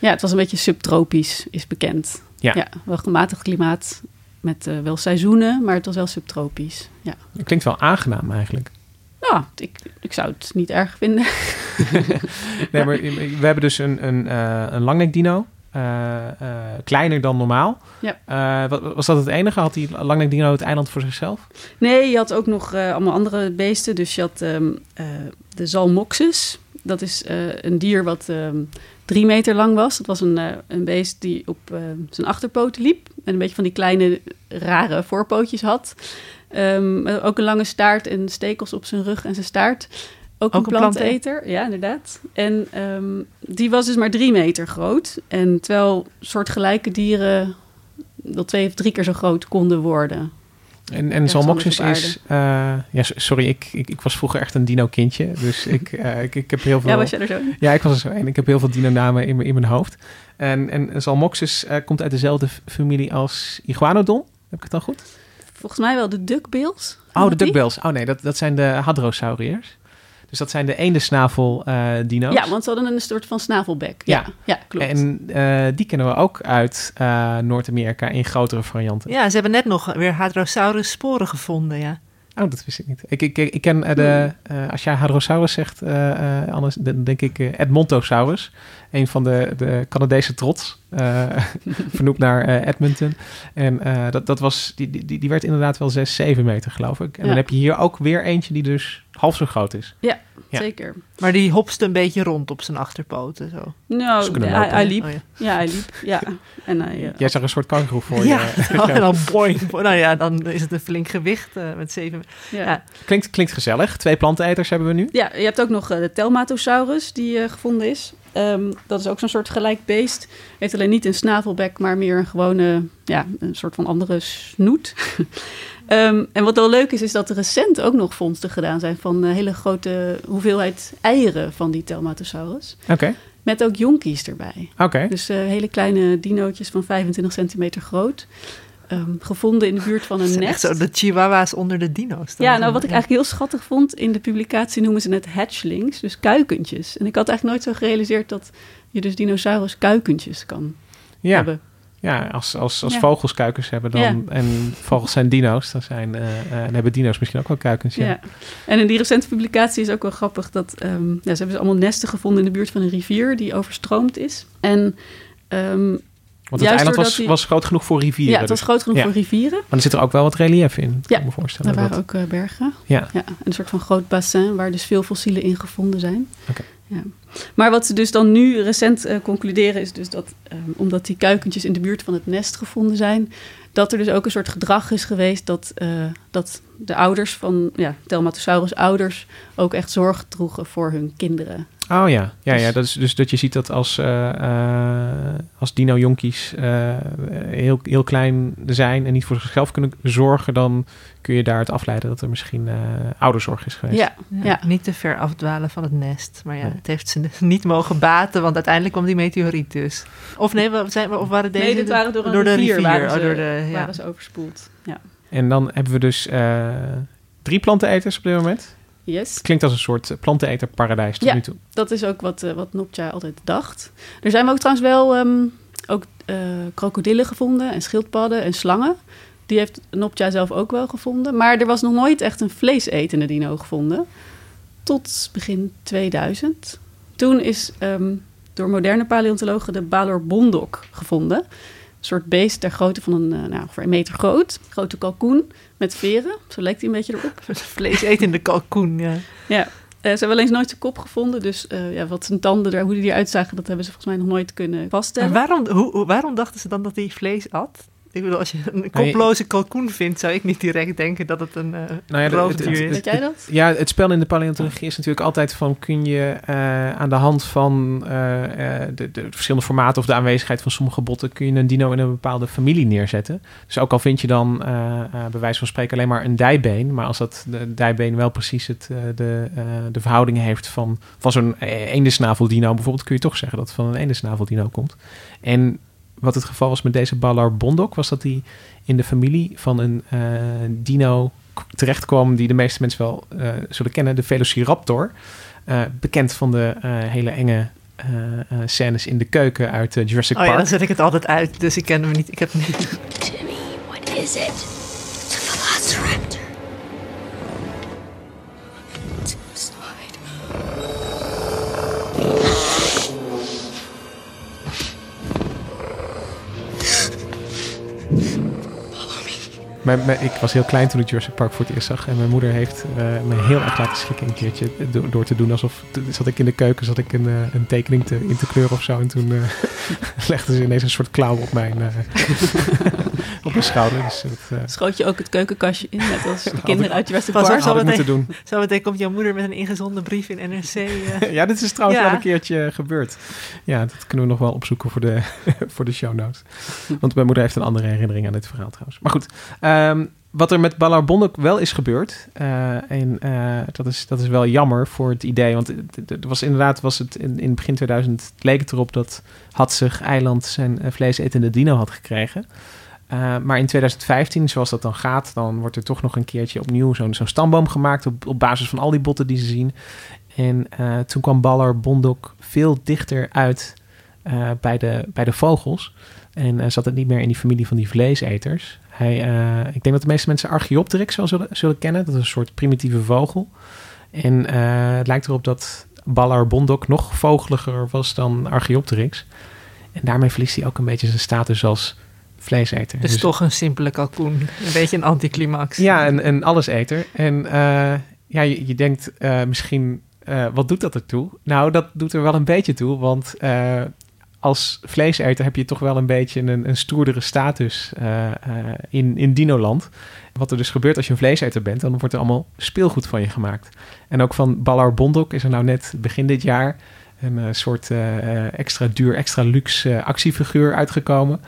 Speaker 3: ja, het was een beetje subtropisch, is bekend.
Speaker 1: Ja.
Speaker 3: wel gematigd klimaat met eh, wel seizoenen, maar het was wel subtropisch. Ja,
Speaker 1: klinkt wel aangenaam eigenlijk.
Speaker 3: nou, ik, ik zou het niet erg vinden.
Speaker 1: Nee, maar we hebben dus een, een, eh een kleiner dan normaal.
Speaker 3: Ja.
Speaker 1: Eh, wa- was dat het enige? Had die langnek dino het eiland voor zichzelf?
Speaker 3: Nee, je had ook nog eh, allemaal andere beesten. Dus je had ehm, eh, de Zalmoxis. Dat is eh, een dier wat ehm, drie meter lang was. Dat was een, eh, een beest die op eh, zijn achterpoten liep. En een beetje van die kleine rare voorpootjes had. Ehm, ook een lange staart en stekels op zijn rug en zijn staart. Ook,
Speaker 5: Ook
Speaker 3: een planteter, ja, inderdaad. En ehm, die was dus maar drie meter groot. En terwijl soortgelijke dieren wel twee of drie keer zo groot konden worden.
Speaker 1: En, en
Speaker 3: op
Speaker 1: is... eh, ja, sorry, ik, ik, ik was vroeger echt een dino-kindje. Dus ik, eh, ik, ik heb heel veel...
Speaker 3: Ja, was jij er zo?
Speaker 1: Ja, ik was er zo een. Ik heb heel veel dino-namen in, mijn- in mijn hoofd. En, en Zalmoxis eh, komt uit dezelfde familie als Iguanodon. Heb ik het dan goed?
Speaker 3: Volgens mij wel de duckbills.
Speaker 1: Oh, de duckbills. Oh nee, dat, dat zijn de hadrosauriërs. Dus dat zijn de eendesnavel eh dino's.
Speaker 3: Ja, want ze hadden een soort van snavelbek. Ja,
Speaker 1: Ja.
Speaker 3: ja, klopt.
Speaker 1: En eh, die kennen we ook uit eh, Noord-Amerika in grotere varianten.
Speaker 5: Ja, ze hebben net nog weer Hadrosaurus sporen gevonden, ja.
Speaker 1: Oh, dat wist ik niet. Ik, ik, ik ken eh, de, eh, als jij Hadrosaurus zegt, eh, eh, anders dan denk ik eh, Edmontosaurus. Een van de, de Canadese trots. eh, vernoemd naar eh, Edmonton. En eh, dat, dat was, die, die, die werd inderdaad wel 6, 7 meter, geloof ik. En
Speaker 3: Ja.
Speaker 1: dan heb je hier ook weer eentje die dus half zo groot is.
Speaker 3: Ja,
Speaker 1: Ja.
Speaker 3: zeker.
Speaker 5: Maar die hopste een beetje rond op zijn achterpoten, zo.
Speaker 3: Nou, hij, liep.
Speaker 5: Oh, ja.
Speaker 3: ja. hij liep. Ja. En hij, eh,
Speaker 1: Jij zag een soort kangoeroe voor
Speaker 5: Ja,
Speaker 1: je.
Speaker 5: en dan boing. boing. Nou ja, dan is het een flink gewicht met zeven...
Speaker 3: ja.
Speaker 5: Ja.
Speaker 1: Klinkt, klinkt gezellig. Twee planteneters hebben we nu.
Speaker 3: Ja, je hebt ook nog de Telmatosaurus die eh, gevonden is. Ehm, dat is ook zo'n soort gelijk beest. Heeft alleen niet een snavelbek, maar meer een gewone, ja, een soort van andere snoet. Ehm, en wat wel leuk is, is dat er recent ook nog vondsten gedaan zijn van een hele grote hoeveelheid eieren van die Telmatosaurus.
Speaker 1: Oké,
Speaker 3: Met ook jonkies erbij.
Speaker 1: oké.
Speaker 3: Dus eh, hele kleine dinootjes van 25 centimeter groot. Ehm, gevonden in de buurt van een
Speaker 5: Echt
Speaker 3: nest.
Speaker 5: zo de chihuahua's onder de dino's. dan.
Speaker 3: Ja, nou wat ik eigenlijk heel schattig vond, in de publicatie noemen ze het hatchlings, dus kuikentjes. En ik had eigenlijk nooit zo gerealiseerd dat je dus dinosaurus kuikentjes kan
Speaker 1: Ja.
Speaker 3: hebben.
Speaker 1: Ja, als, als, als
Speaker 3: Ja.
Speaker 1: vogels kuikens hebben dan,
Speaker 3: Ja.
Speaker 1: en vogels zijn dino's, dan, zijn, eh, eh, dan hebben dino's misschien ook wel kuikens. Ja.
Speaker 3: Ja. En in die recente publicatie is ook wel grappig dat ehm, ja, ze hebben dus allemaal nesten gevonden in de buurt van een rivier die overstroomd is. En ehm,
Speaker 1: Want het
Speaker 3: Juist
Speaker 1: eiland was,
Speaker 3: die-
Speaker 1: was groot genoeg voor rivieren.
Speaker 3: ja, het was
Speaker 1: dus-
Speaker 3: groot genoeg
Speaker 1: Ja.
Speaker 3: voor rivieren.
Speaker 1: Maar er zit er ook wel wat relief in,
Speaker 3: Ja,
Speaker 1: kan ik me voorstellen.
Speaker 3: Daar waren
Speaker 1: dat-
Speaker 3: ook eh, bergen.
Speaker 1: ja.
Speaker 3: Ja, een soort van groot bassin waar dus veel fossielen in gevonden zijn.
Speaker 1: Oké.
Speaker 3: Ja. Maar wat ze dus dan nu recent eh, concluderen is dus dat, ehm, omdat die kuikentjes in de buurt van het nest gevonden zijn, dat er dus ook een soort gedrag is geweest dat, eh, dat de ouders van ja, Telmatosaurus ouders ook echt zorg droegen voor hun kinderen.
Speaker 1: Oh ja, ja,
Speaker 3: Dus-
Speaker 1: ja dat is dus dat je ziet dat als, eh, eh, als dino-jonkies eh, heel, heel klein zijn en niet voor zichzelf kunnen zorgen, dan kun je daaruit afleiden dat er misschien eh, ouderzorg is geweest.
Speaker 3: Ja,
Speaker 5: Ja,
Speaker 3: ja.
Speaker 5: Niet te ver afdwalen van het nest. Maar ja,
Speaker 1: Nee.
Speaker 5: het heeft ze niet mogen baten, want uiteindelijk kwam die meteoriet dus. Of nee, wa- zijn, we- of waren deze...
Speaker 3: nee, dit
Speaker 5: de-
Speaker 3: waren door een
Speaker 5: door de
Speaker 3: rivier,
Speaker 5: rivier,
Speaker 3: waren,
Speaker 5: oh,
Speaker 3: ze,
Speaker 5: door de- ja.
Speaker 3: waren ze overspoeld. Ja.
Speaker 1: En dan hebben we dus eh, drie planteneters op dit moment.
Speaker 3: Yes.
Speaker 1: Klinkt als een soort planteneterparadijs tot
Speaker 3: Ja.
Speaker 1: nu toe.
Speaker 3: Dat is ook wat, eh, wat Nopja altijd dacht. Er zijn ook trouwens wel ehm, ook eh, krokodillen gevonden en schildpadden en slangen. Die heeft Nopja zelf ook wel gevonden. Maar er was nog nooit echt een vleesetende dino gevonden. Tot begin 2000. Toen is ehm, door moderne paleontologen de Balor-bondok gevonden. Een soort beest ter grootte van een, eh, nou, ongeveer een meter groot. Grote kalkoen met veren. Zo lijkt hij een beetje erop.
Speaker 5: Vleesetende kalkoen, ja.
Speaker 3: Ja, eh, ze hebben wel eens nooit zijn kop gevonden. Dus eh, ja, wat zijn tanden, er, hoe die eruit zagen, dat hebben ze volgens mij nog nooit kunnen vaststellen.
Speaker 5: waarom, hoe, hoe- waarom dachten ze dan dat hij vlees at? Ik bedoel, als je een koploze kalkoen vindt, zou ik niet direct denken dat het een eh
Speaker 1: Nou ja, de-
Speaker 5: roofdier
Speaker 1: het-
Speaker 5: is.
Speaker 3: Weet jij dat?
Speaker 1: Ja, het spel in de paleontologie is natuurlijk altijd van... kun je eh, aan de hand van eh, eh, de, de verschillende formaten... of de aanwezigheid van sommige botten... kun je een dino in een bepaalde familie neerzetten. Dus ook al vind je dan eh, eh, bij wijze van spreken alleen maar een dijbeen... maar als dat de dijbeen wel precies het, eh, de, eh, de verhouding heeft van, van zo'n eendesnaveldino... bijvoorbeeld kun je toch zeggen dat het van een eendesnaveldino komt. En wat het geval was met deze Ballar Bondok... was dat hij in de familie van een eh, dino terechtkwam die de meeste mensen wel eh, zullen kennen, de Velociraptor. Eh, bekend van de eh, hele enge scènes in de keuken uit Jurassic
Speaker 5: Oh ja,
Speaker 1: Park.
Speaker 5: dan zet ik het altijd uit, dus ik ken hem niet. Ik heb hem niet.
Speaker 7: Timmy, what is it? It's a velociraptor.
Speaker 1: Mijn- mijn- ik was heel klein toen ik Jurassic Park voor het eerst zag. En mijn moeder heeft eh, me heel erg laten schrikken een keertje. do- door te doen alsof... Zat ik in de keuken, zat ik een, eh, een tekening te, in te kleuren of zo. En toen eh legde ze ineens een soort klauw op mijn, eh, op mijn schouder. Dus dat
Speaker 3: Schoot je ook het keukenkastje in, net als de kinderen
Speaker 1: ik-
Speaker 3: uit Jurassic Park?
Speaker 1: ik
Speaker 5: meteen-
Speaker 1: moeten doen.
Speaker 5: Zo meteen komt jouw moeder met een ingezonden brief in NRC. eh.
Speaker 1: ja, dit is trouwens
Speaker 5: Ja.
Speaker 1: wel een keertje gebeurd. Ja, dat kunnen we nog wel opzoeken voor de, voor de show notes. Want mijn moeder heeft een andere herinnering aan dit verhaal trouwens. Maar goed, ehm, wat er met Ballar Bondok wel is gebeurd... eh, en eh, dat, is, dat is wel jammer voor het idee. Want het- was inderdaad, was het in, in begin 2000 leek het erop... dat Hatzig eiland zijn eh, vleesetende dino had gekregen... Maar in 2015, zoals dat dan gaat, dan wordt er toch nog een keertje opnieuw zo'n stamboom gemaakt op, basis van al die botten die ze zien. En toen kwam Baller Bondok veel dichter uit bij, de, bij de vogels. En zat het niet meer in die familie van die vleeseters. Hij, ik denk dat de meeste mensen Archaeopteryx wel zullen, zullen kennen. Dat is een soort primitieve vogel. En het lijkt erop dat Ballar Bondok nog vogeliger was dan Archaeopteryx. En daarmee verliest hij ook een beetje zijn status als vleeseter.
Speaker 5: Dus, dus toch een simpele kalkoen. Een beetje een anticlimax.
Speaker 1: Ja, een, een alleseter. En uh, ja, je, je denkt misschien, wat doet dat ertoe? Nou, dat doet er wel een beetje toe, want als vleeseter heb je toch wel een beetje een, een stoerdere status in, in Dinoland. Wat er dus gebeurt als je een vleeseter bent, dan wordt er allemaal speelgoed van je gemaakt. En ook van Ballar Bondok is er nou net begin dit jaar een soort extra duur, extra luxe actiefiguur uitgekomen.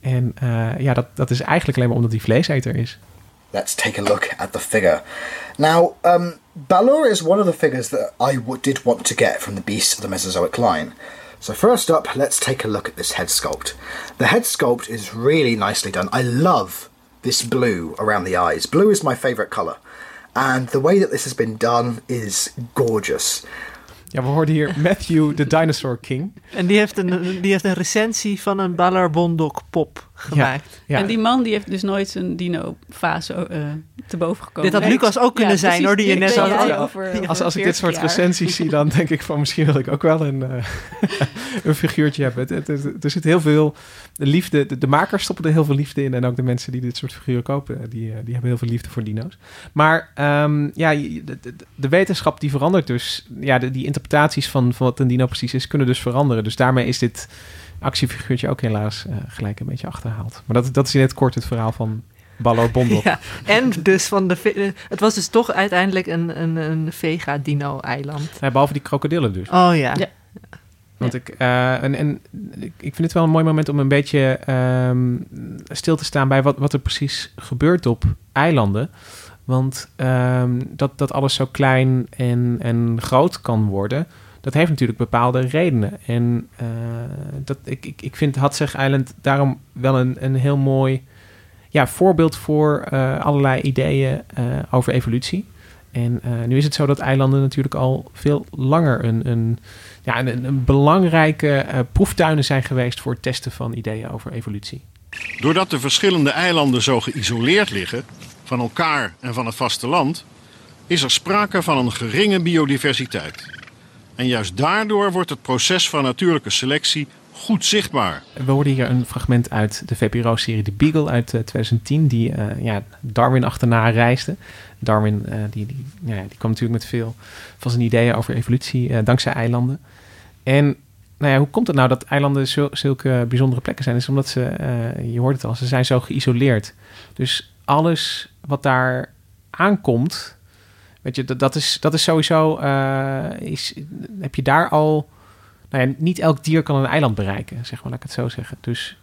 Speaker 1: En ja, dat, dat is eigenlijk alleen maar omdat hij vleeseter is.
Speaker 8: Let's take a look at the figure. Now, um, Balor is one of the figures that I did want to get from the beasts of the Mesozoic line. So first up, let's take a look at this head sculpt. The head sculpt is really nicely done. I love this blue around the eyes. Blue is my favorite color. And the way that this has been done is gorgeous.
Speaker 1: Ja, we hoorden hier Matthew, de Dinosaur King.
Speaker 5: En die heeft een, die heeft een recensie van een Ballar Bondok pop gemaakt.
Speaker 3: Ja, En die man die heeft dus nooit zijn dino-fase uh, te boven gekomen.
Speaker 5: Dit had Lucas ook kunnen zijn, hoor, die je net
Speaker 1: had. Over, als, als ik dit soort recensies zie, dan denk ik van misschien wil ik ook wel een, uh, een figuurtje hebben. Het, het, er zit heel veel liefde. De, de, makers stoppen er heel veel liefde in. En ook de mensen die dit soort figuren kopen, die, uh, die hebben heel veel liefde voor dino's. Maar um, ja, de, de, de, wetenschap die verandert dus. Ja, de, die interpretaties van, van wat een dino precies is, kunnen dus veranderen. Dus daarmee is dit actiefiguurtje ook helaas uh, gelijk een beetje achterhaald. Maar dat, dat is in het kort het verhaal van Ballo Bondel.
Speaker 5: Ja, en dus van de... Het was dus toch uiteindelijk een, een, een vega-dino-eiland.
Speaker 1: Ja, behalve die krokodillen dus.
Speaker 5: Oh ja. ja.
Speaker 1: Want ik, uh, en, en ik vind het wel een mooi moment om een beetje um, stil te staan bij wat, wat er precies gebeurt op eilanden. Want um, dat, dat alles zo klein en, en groot kan worden, dat heeft natuurlijk bepaalde redenen. En uh, dat, ik, ik, ik vind Hatzeg Island daarom wel een, een heel mooi ja, voorbeeld voor uh, allerlei ideeën uh, over evolutie. En nu is het zo dat eilanden natuurlijk al veel langer een, een, ja, een, een belangrijke proeftuinen zijn geweest voor het testen van ideeën over evolutie.
Speaker 9: Doordat de verschillende eilanden zo geïsoleerd liggen van elkaar en van het vasteland, is er sprake van een geringe biodiversiteit. En juist daardoor wordt het proces van natuurlijke selectie goed zichtbaar.
Speaker 1: We hoorden hier een fragment uit de VPRO-serie The Beagle uit 2010, eh, die uh, ja, Darwin achterna reisde. Darwin uh, die, die, ja, die kwam natuurlijk met veel van zijn ideeën over evolutie dankzij eilanden. En nou ja, hoe komt het nou dat eilanden zulke bijzondere plekken zijn? is omdat ze, je hoort het al, ze zijn zo geïsoleerd. Dus alles wat daar aankomt, Weet je, dat, dat, is, dat is sowieso. Uh, is, heb je daar al. Nou ja, niet elk dier kan een eiland bereiken, zeg maar, laat ik het zo zeggen. Dus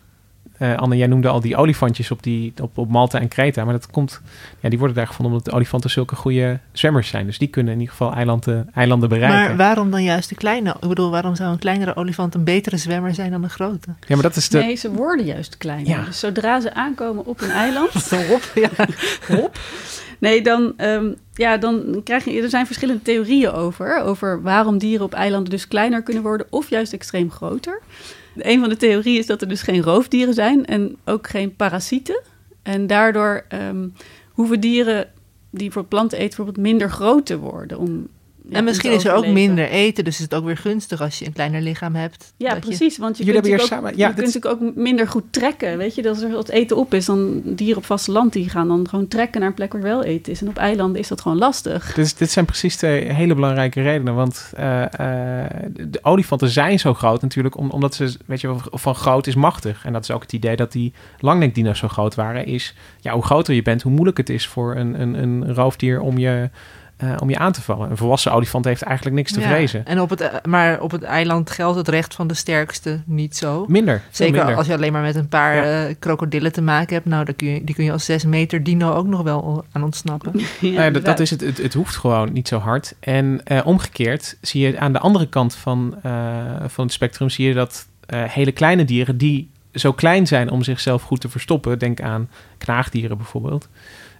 Speaker 1: uh, Anne, jij noemde al die olifantjes op, die, op, op Malta en Kreta. Maar dat komt, ja, die worden daar gevonden omdat de olifanten zulke goede zwemmers zijn. Dus die kunnen in ieder geval eilanden, eilanden bereiken.
Speaker 5: Maar waarom dan juist de kleine? Ik bedoel, waarom zou een kleinere olifant een betere zwemmer zijn dan een grote?
Speaker 1: Ja, maar dat is de...
Speaker 3: Nee, ze worden juist kleiner. Ja. Dus zodra ze aankomen op een eiland...
Speaker 5: hop, ja, hop.
Speaker 3: Nee, dan, um, ja, dan krijg je. Er zijn verschillende theorieën over. Over waarom dieren op eilanden dus kleiner kunnen worden of juist extreem groter. Een van de theorieën is dat er dus geen roofdieren zijn en ook geen parasieten. En daardoor um, hoeven dieren die voor planten eten bijvoorbeeld minder groot te worden om
Speaker 5: en misschien is er ook minder eten, dus is het ook weer gunstig als je een kleiner lichaam hebt.
Speaker 3: Ja, precies. Want je kunt, ook, samen, ja, je kunt natuurlijk ook minder goed trekken. Weet je, dat als er wat eten op is, dan dieren op vasteland die gaan dan gewoon trekken naar een plek waar wel eten is. En op eilanden is dat gewoon lastig.
Speaker 1: Dus dit zijn precies twee hele belangrijke redenen. Want uh, uh, de olifanten zijn zo groot natuurlijk, omdat ze, weet je, van groot is machtig. En dat is ook het idee dat die langnekdino's zo groot waren. Is ja, hoe groter je bent, hoe moeilijk het is voor een, een, een roofdier om je uh, om je aan te vallen. Een volwassen olifant heeft eigenlijk niks te vrezen.
Speaker 5: En op het, uh, maar op het eiland geldt het recht van de sterkste niet zo.
Speaker 1: Minder.
Speaker 5: Zeker
Speaker 1: minder.
Speaker 5: als je alleen maar met een paar ja. uh, krokodillen te maken hebt. Nou, dan kun je, die kun je als zes meter dino ook nog wel aan ontsnappen.
Speaker 1: ja, nou dat, dat, is het, het. Het hoeft gewoon niet zo hard. En omgekeerd zie je aan de andere kant van, van het spectrum... zie je dat hele kleine dieren... die zo klein zijn om zichzelf goed te verstoppen, denk aan knaagdieren bijvoorbeeld.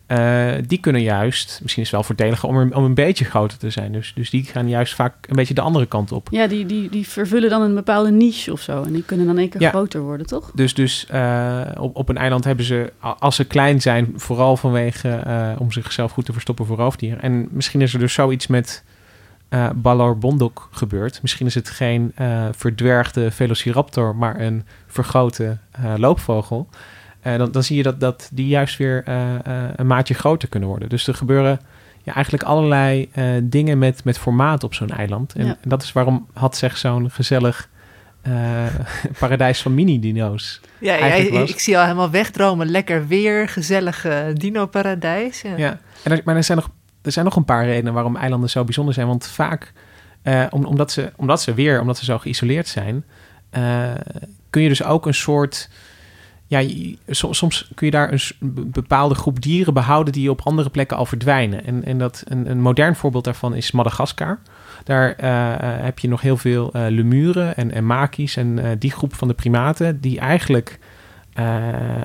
Speaker 1: Eh, die kunnen juist, misschien is het wel voordeliger om, er- om een beetje groter te zijn. Dus, dus die gaan juist vaak een beetje de andere kant op.
Speaker 3: Ja, die, die, die vervullen dan een bepaalde niche of zo. En die kunnen dan één keer
Speaker 1: Ja.
Speaker 3: groter worden, toch?
Speaker 1: Dus, dus eh, op, op een eiland hebben ze, als ze klein zijn, vooral vanwege eh, om zichzelf goed te verstoppen voor roofdieren. En misschien is er dus zoiets met eh Balor Bondok gebeurd. Misschien is het geen verdwergde velociraptor, maar een vergrote loopvogel. Eh, dan, dan zie je dat, dat die juist weer eh, eh, een maatje groter kunnen worden. Dus er gebeuren ja, eigenlijk allerlei dingen met, met formaat op zo'n eiland. En,
Speaker 3: Ja.
Speaker 1: en dat is waarom had zeg zo'n gezellig paradijs van mini-dino's.
Speaker 5: Ja, ik zie al helemaal wegdromen. Lekker weer, gezellig dino-paradijs. Ja.
Speaker 1: Ja, en er, maar er zijn, nog, er zijn nog een paar redenen waarom eilanden zo bijzonder zijn. Want vaak, om, omdat, ze, omdat ze weer, omdat ze zo geïsoleerd zijn, kun je dus ook een soort. Ja, soms kun je daar een bepaalde groep dieren behouden die op andere plekken al verdwijnen. En, en dat, een, een modern voorbeeld daarvan is Madagaskar. Daar eh, eh, heb je nog heel veel eh, lemuren en, en makies en die groep van de primaten die eigenlijk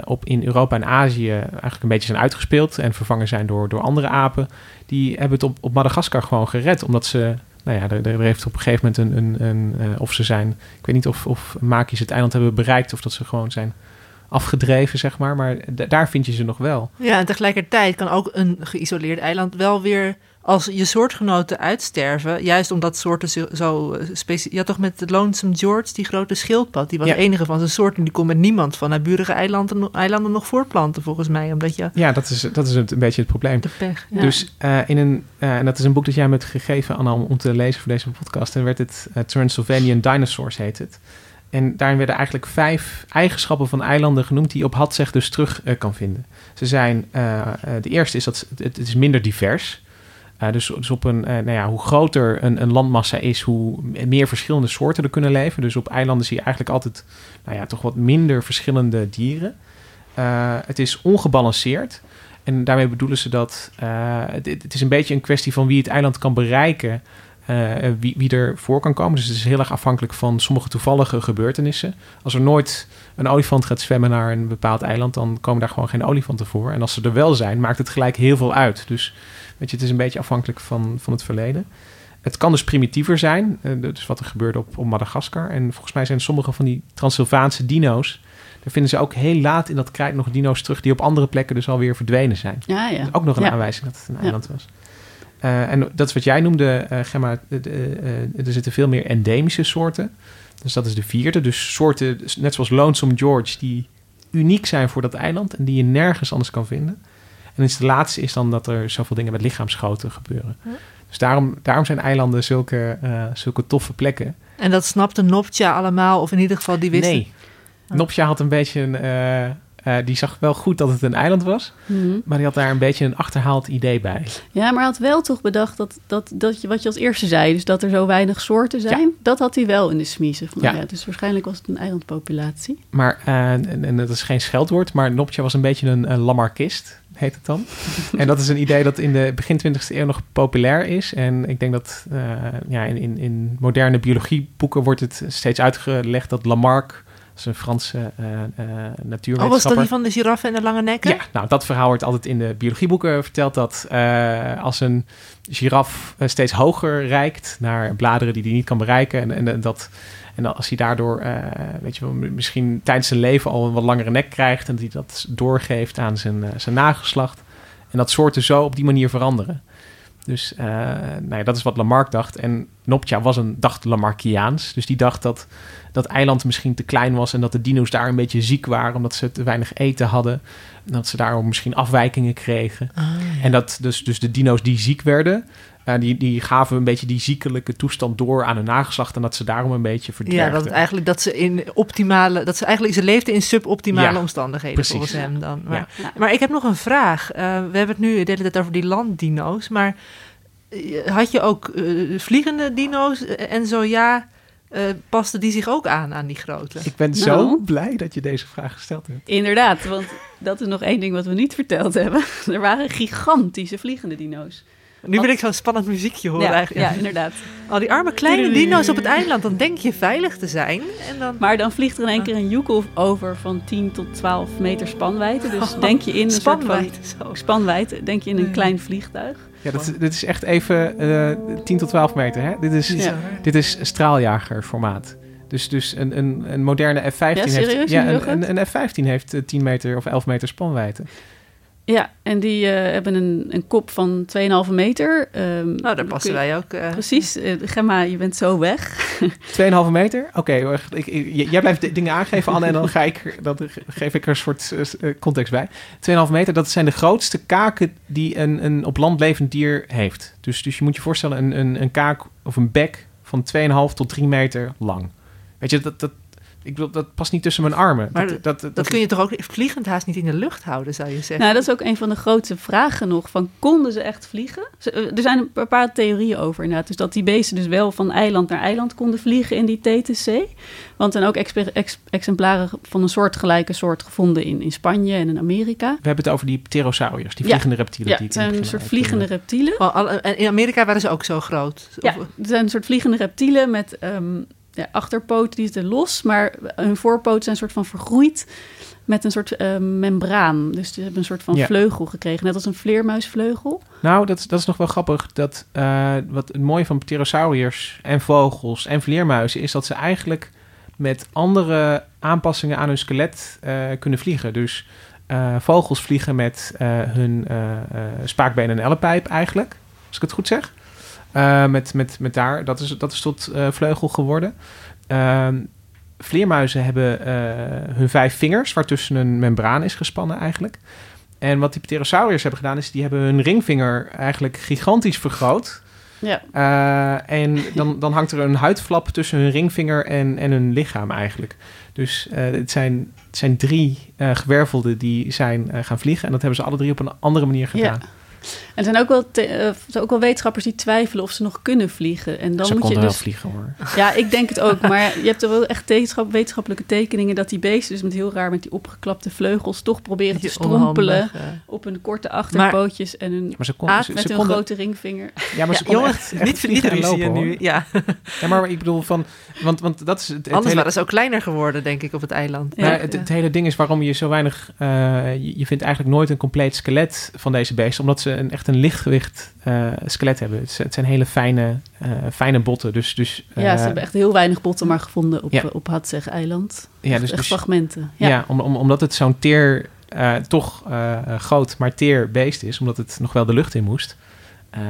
Speaker 1: op in Europa en Azië eigenlijk een beetje zijn uitgespeeld en vervangen zijn door, door andere apen. Die hebben het op, op Madagaskar gewoon gered, omdat ze, nou ja, er, er heeft op een gegeven moment een, een, een of ze zijn, ik weet niet of, of het eiland hebben bereikt of dat ze gewoon zijn afgedreven, zeg maar, maar daar vind je ze nog wel.
Speaker 5: Ja, en tegelijkertijd kan ook een geïsoleerd eiland wel weer als je soortgenoten uitsterven, juist omdat soorten zo, zo eh, specie- Ja, toch met de Lonesome George, die grote schildpad, die was
Speaker 1: Ja.
Speaker 5: de enige van zijn soort en die kon met niemand van naburige eilanden, eilanden nog voortplanten, volgens mij, omdat je
Speaker 1: Ja, dat is, dat is het, een beetje het probleem.
Speaker 5: de pech. Ja.
Speaker 1: Dus eh, in een, eh, en dat is een boek dat jij me hebt gegeven, Anna, om, om te lezen voor deze podcast. En werd het Transylvanian Dinosaurs heet het. En daarin werden eigenlijk vijf eigenschappen van eilanden genoemd die je op Hatzeg dus terug eh, kan vinden. Ze zijn, eh, eh, de eerste is dat het, is minder divers. Eh, dus, dus op een, nou ja, hoe groter een, een landmassa is, hoe meer verschillende soorten er kunnen leven. Dus op eilanden zie je eigenlijk altijd, nou ja, toch wat minder verschillende dieren. Het is ongebalanceerd. En daarmee bedoelen ze dat het, het is een beetje een kwestie van wie het eiland kan bereiken, wie, wie er voor kan komen. Dus het is heel erg afhankelijk van sommige toevallige gebeurtenissen. Als er nooit een olifant gaat zwemmen naar een bepaald eiland, dan komen daar gewoon geen olifanten voor. En als ze er wel zijn, maakt het gelijk heel veel uit. Dus weet je, het is een beetje afhankelijk van, van het verleden. Het kan dus primitiever zijn, eh, dus wat er gebeurde op, op Madagaskar. En volgens mij zijn sommige van die Transylvaanse dino's, daar vinden ze ook heel laat in dat krijt nog dino's terug die op andere plekken dus alweer verdwenen zijn.
Speaker 3: Ja, ja.
Speaker 1: Dat is ook nog een
Speaker 3: Ja.
Speaker 1: aanwijzing dat het een
Speaker 3: Ja.
Speaker 1: eiland was. Eh, en dat is wat jij noemde, eh, Gemma. eh, er zitten veel meer endemische soorten. Dus dat is de vierde. Dus soorten, net zoals Lonesome George, die uniek zijn voor dat eiland en die je nergens anders kan vinden. En dus de laatste is dan dat er zoveel dingen met lichaamsgrootte gebeuren.
Speaker 5: Ja.
Speaker 1: Dus daarom, daarom zijn eilanden zulke, zulke toffe plekken.
Speaker 5: En dat snapte Noptja allemaal, of in ieder geval die wisten.
Speaker 1: Nee. Nopja had een beetje een... eh, die zag wel goed dat het een eiland was.
Speaker 3: Mhm.
Speaker 1: Maar die had daar een beetje een achterhaald idee bij.
Speaker 3: Ja, maar hij had wel toch bedacht dat, dat, dat je, wat je als eerste zei, dus dat er zo weinig soorten zijn, dat had hij wel in de smiezen.
Speaker 1: Ja.
Speaker 3: ja. dus waarschijnlijk was het een eilandpopulatie.
Speaker 1: Maar, eh, en, en dat is geen scheldwoord, maar Noptja was een beetje een, een lamarkist, heet het dan. en dat is een idee dat in de begin 20e eeuw nog populair is. En ik denk dat eh, ja, in, in, in moderne biologieboeken wordt het steeds uitgelegd dat Lamarck, dat is een Franse eh eh
Speaker 5: Oh, was
Speaker 1: natuurwetenschapper...
Speaker 5: dat die van de giraffe en de lange nekken?
Speaker 1: Ja, nou, dat verhaal wordt altijd in de biologieboeken verteld. Dat eh, als een giraf steeds hoger reikt naar bladeren die hij niet kan bereiken. En, en, en dat, en als hij daardoor, weet je wel, misschien tijdens zijn leven al een wat langere nek krijgt. En dat hij dat doorgeeft aan zijn, zijn nageslacht. En dat soorten zo op die manier veranderen. Dus eh, nou ja, dat is wat Lamarck dacht. En Noptja was een, dacht Lamarckiaans. Dus die dacht dat dat eiland misschien te klein was... en dat de dino's daar een beetje ziek waren... omdat ze te weinig eten hadden. En dat ze daarom misschien afwijkingen kregen. En dat dus, dus de dino's die ziek werden... eh, die, die gaven een beetje die ziekelijke toestand door aan hun nageslacht... en dat ze daarom een beetje
Speaker 5: Ja,
Speaker 1: verdwergden.
Speaker 5: dat, het eigenlijk, dat ze in optimale, dat ze eigenlijk ze leefden in suboptimale
Speaker 1: Ja,
Speaker 5: omstandigheden
Speaker 1: precies.
Speaker 5: volgens hem dan. Maar,
Speaker 1: Ja.
Speaker 5: maar ik heb nog een vraag. Eh, we hebben het nu de hele tijd over die landdino's, maar eh, had je ook eh, vliegende dino's en zo ja, eh paste die zich ook aan aan die grote?
Speaker 1: Ik ben zo
Speaker 3: Nou.
Speaker 1: blij dat je deze vraag gesteld hebt.
Speaker 3: Inderdaad, want dat is nog één ding wat we niet verteld hebben. Er waren gigantische vliegende dino's.
Speaker 5: Nu wil ik zo'n spannend muziekje horen
Speaker 3: Ja,
Speaker 5: eigenlijk.
Speaker 3: ja, inderdaad.
Speaker 5: Al die arme kleine dino's op het eiland, dan denk je veilig te zijn. En dan...
Speaker 3: Maar dan vliegt er in één keer een joekel over van 10 tot 12 meter spanwijdte. Dus denk je in een
Speaker 5: Spanwijdte,
Speaker 3: soort van spanwijdte, denk je in een klein vliegtuig.
Speaker 1: Ja, dat, is- dit is echt even eh 10 tot 12 meter. Hè? Dit, is,
Speaker 3: Ja.
Speaker 1: dit is straaljagerformaat. Dus, dus een, een, een moderne F-15
Speaker 3: Ja, serieus?
Speaker 1: heeft... Ja, een, een, een F-15 heeft eh, 10 meter of 11 meter spanwijdte.
Speaker 3: Ja, en die eh, hebben een, een kop van 2,5 meter. Ehm,
Speaker 5: Nou, daar passen wij ook. eh,
Speaker 3: Precies. Eh, Gemma, je bent zo weg.
Speaker 1: 2,5 meter? Oké, jij blijft de dingen aangeven, Anne, en dan, ga ik, dan geef ik er een soort context bij. 2,5 meter, dat zijn de grootste kaken die een, een op land levend dier heeft. Dus, dus je moet je voorstellen, een, een, een kaak of een bek van 2,5 tot 3 meter lang. Weet je, dat, dat, ik bedoel, dat past niet tussen mijn armen.
Speaker 5: Maar
Speaker 1: dat,
Speaker 5: dat,
Speaker 1: dat,
Speaker 5: kun je toch ook vliegend haast niet in de lucht houden, zou je zeggen?
Speaker 3: Nou, dat is ook een van de grootste vragen nog. Van, konden ze echt vliegen? Eh, er zijn een paar theorieën over inderdaad. Dus dat die beesten dus wel van eiland naar eiland konden vliegen in die TTC. Want er zijn ook ex- exemplaren van een soortgelijke soort gevonden in, in Spanje en in Amerika.
Speaker 1: We hebben het over die pterosauriërs, die
Speaker 3: Ja.
Speaker 1: vliegende reptielen.
Speaker 3: Ja,
Speaker 1: die
Speaker 3: het zijn
Speaker 1: het
Speaker 3: een soort vliegende reptielen.
Speaker 5: Oh, al- en in Amerika waren ze ook zo groot.
Speaker 3: Ja, er zijn een soort vliegende reptielen met ehm ja, achterpoten die zitten los, maar hun voorpoten zijn een soort van vergroeid met een soort ehm, membraan. Dus ze hebben een soort van
Speaker 1: Ja.
Speaker 3: vleugel gekregen, net als een vleermuisvleugel.
Speaker 1: Nou, dat, is- dat is nog wel grappig. Dat, eh, wat het mooie van pterosauriërs en vogels en vleermuizen is dat ze eigenlijk met andere aanpassingen aan hun skelet eh, kunnen vliegen. Dus eh, vogels vliegen met eh, hun eh eh, spaakbeen en ellepijp eigenlijk, als ik het goed zeg. Eh, met, met, met daar, dat is, dat is tot eh, vleugel geworden. Ehm, vleermuizen hebben eh, hun vijf vingers, waartussen een membraan is gespannen eigenlijk. En wat die pterosauriërs hebben gedaan, is die hebben hun ringvinger eigenlijk gigantisch vergroot.
Speaker 3: Ja.
Speaker 1: En dan, dan hangt er een huidflap tussen hun ringvinger en, en hun lichaam eigenlijk. Dus het, zijn, het zijn drie gewervelden die zijn gaan vliegen. En dat hebben ze alle drie op een andere manier gedaan.
Speaker 3: Ja. En er zijn ook wel, te- eh, er zijn ook wel wetenschappers die twijfelen of ze nog kunnen vliegen. En dan
Speaker 1: Ze
Speaker 3: moet je
Speaker 1: konden
Speaker 3: dus
Speaker 1: wel vliegen hoor.
Speaker 3: Ja, ik denk het ook. Maar je hebt er wel echt wetenschap, wetenschappelijke tekeningen dat die beesten, dus met heel raar met die opgeklapte vleugels, toch proberen te strompelen
Speaker 5: onhandig, ja.
Speaker 3: op hun korte achterpootjes en hun
Speaker 1: Maar ze kon-
Speaker 3: aard
Speaker 1: ze-
Speaker 3: met
Speaker 1: ze
Speaker 3: hun
Speaker 1: konden-
Speaker 3: grote ringvinger.
Speaker 1: Ja, maar ze konden
Speaker 5: jongens,
Speaker 1: echt, echt
Speaker 5: niet
Speaker 1: vliegen en lopen,
Speaker 5: nu.
Speaker 1: hoor.
Speaker 5: Ja.
Speaker 1: ja, maar ik bedoel van... Want, want dat is het, het
Speaker 5: Anders
Speaker 1: hele...
Speaker 5: waren ze ook kleiner geworden, denk ik, op het eiland.
Speaker 1: Het, het hele ding is waarom je zo weinig... eh, je, je vindt eigenlijk nooit een compleet skelet van deze beesten. Omdat ze een, echt een lichtgewicht eh, skelet hebben. Het, het zijn hele fijne, eh, fijne botten. Dus, dus,
Speaker 3: ja,
Speaker 1: eh,
Speaker 3: ze hebben echt heel weinig botten maar gevonden op,
Speaker 1: Ja.
Speaker 3: eh, op Hatzeg-eiland.
Speaker 1: Ja, dus-
Speaker 3: echt
Speaker 1: dus-
Speaker 3: fragmenten.
Speaker 1: Ja,
Speaker 3: Ja.
Speaker 1: om, om, omdat het zo'n teer, eh, toch eh, groot, maar teer beest is. Omdat het nog wel de lucht in moest. eh,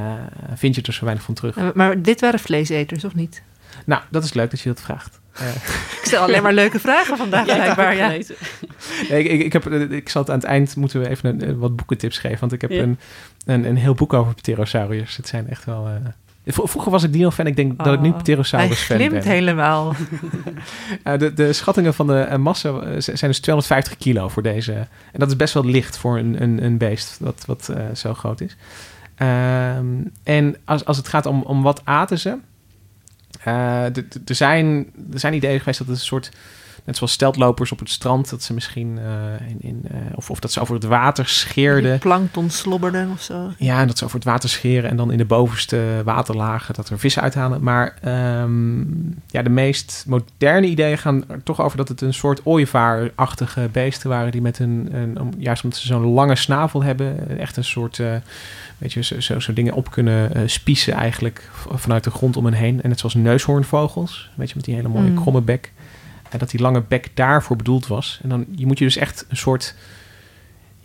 Speaker 1: vind je er zo weinig van terug.
Speaker 5: Eh, Maar dit waren vleeseters, of niet?
Speaker 1: Nou, dat is leuk dat je dat vraagt. Eh,
Speaker 5: Ik stel alleen maar leuke vragen vandaag, blijkbaar. Ja.
Speaker 1: Ja, ik, ik, ik, heb, eh, ik zal het aan het eind moeten we even een, eh, wat boekentips geven. Want ik heb
Speaker 3: Ja.
Speaker 1: een, een, een heel boek over pterosauriërs. Het zijn echt wel... eh, Vroeger was ik dino-fan. Ik denk dat ik nu
Speaker 5: Oh,
Speaker 1: pterosaurus-fan
Speaker 5: Hij
Speaker 1: ben.
Speaker 5: glimt helemaal.
Speaker 1: Eh, de, de schattingen van de massa zijn dus 250 kilo voor deze. En dat is best wel licht voor een, een, een beest dat wat zo groot is. Ehm, en als, als het gaat om, om wat aten ze... eh, er, zijn, er zijn ideeën geweest dat het een soort... Net zoals steltlopers op het strand, dat ze misschien eh, in, in, eh, of, of dat ze over het water scheerden.
Speaker 5: Plankton slobberden of zo.
Speaker 1: Ja, en dat ze over het water scheren en dan in de bovenste waterlagen dat er vissen uithalen. Maar ehm, ja, de meest moderne ideeën gaan er toch over dat het een soort ooievaarachtige beesten waren die met een, een om- juist omdat ze zo'n lange snavel hebben, echt een soort, eh, weet je, zo, zo, zo dingen op kunnen spiezen eigenlijk vanuit de grond om hen heen. En net zoals neushoornvogels, weet je, met die hele mooie
Speaker 5: Mm.
Speaker 1: kromme bek. En dat die lange bek daarvoor bedoeld was. En dan je moet je dus echt een soort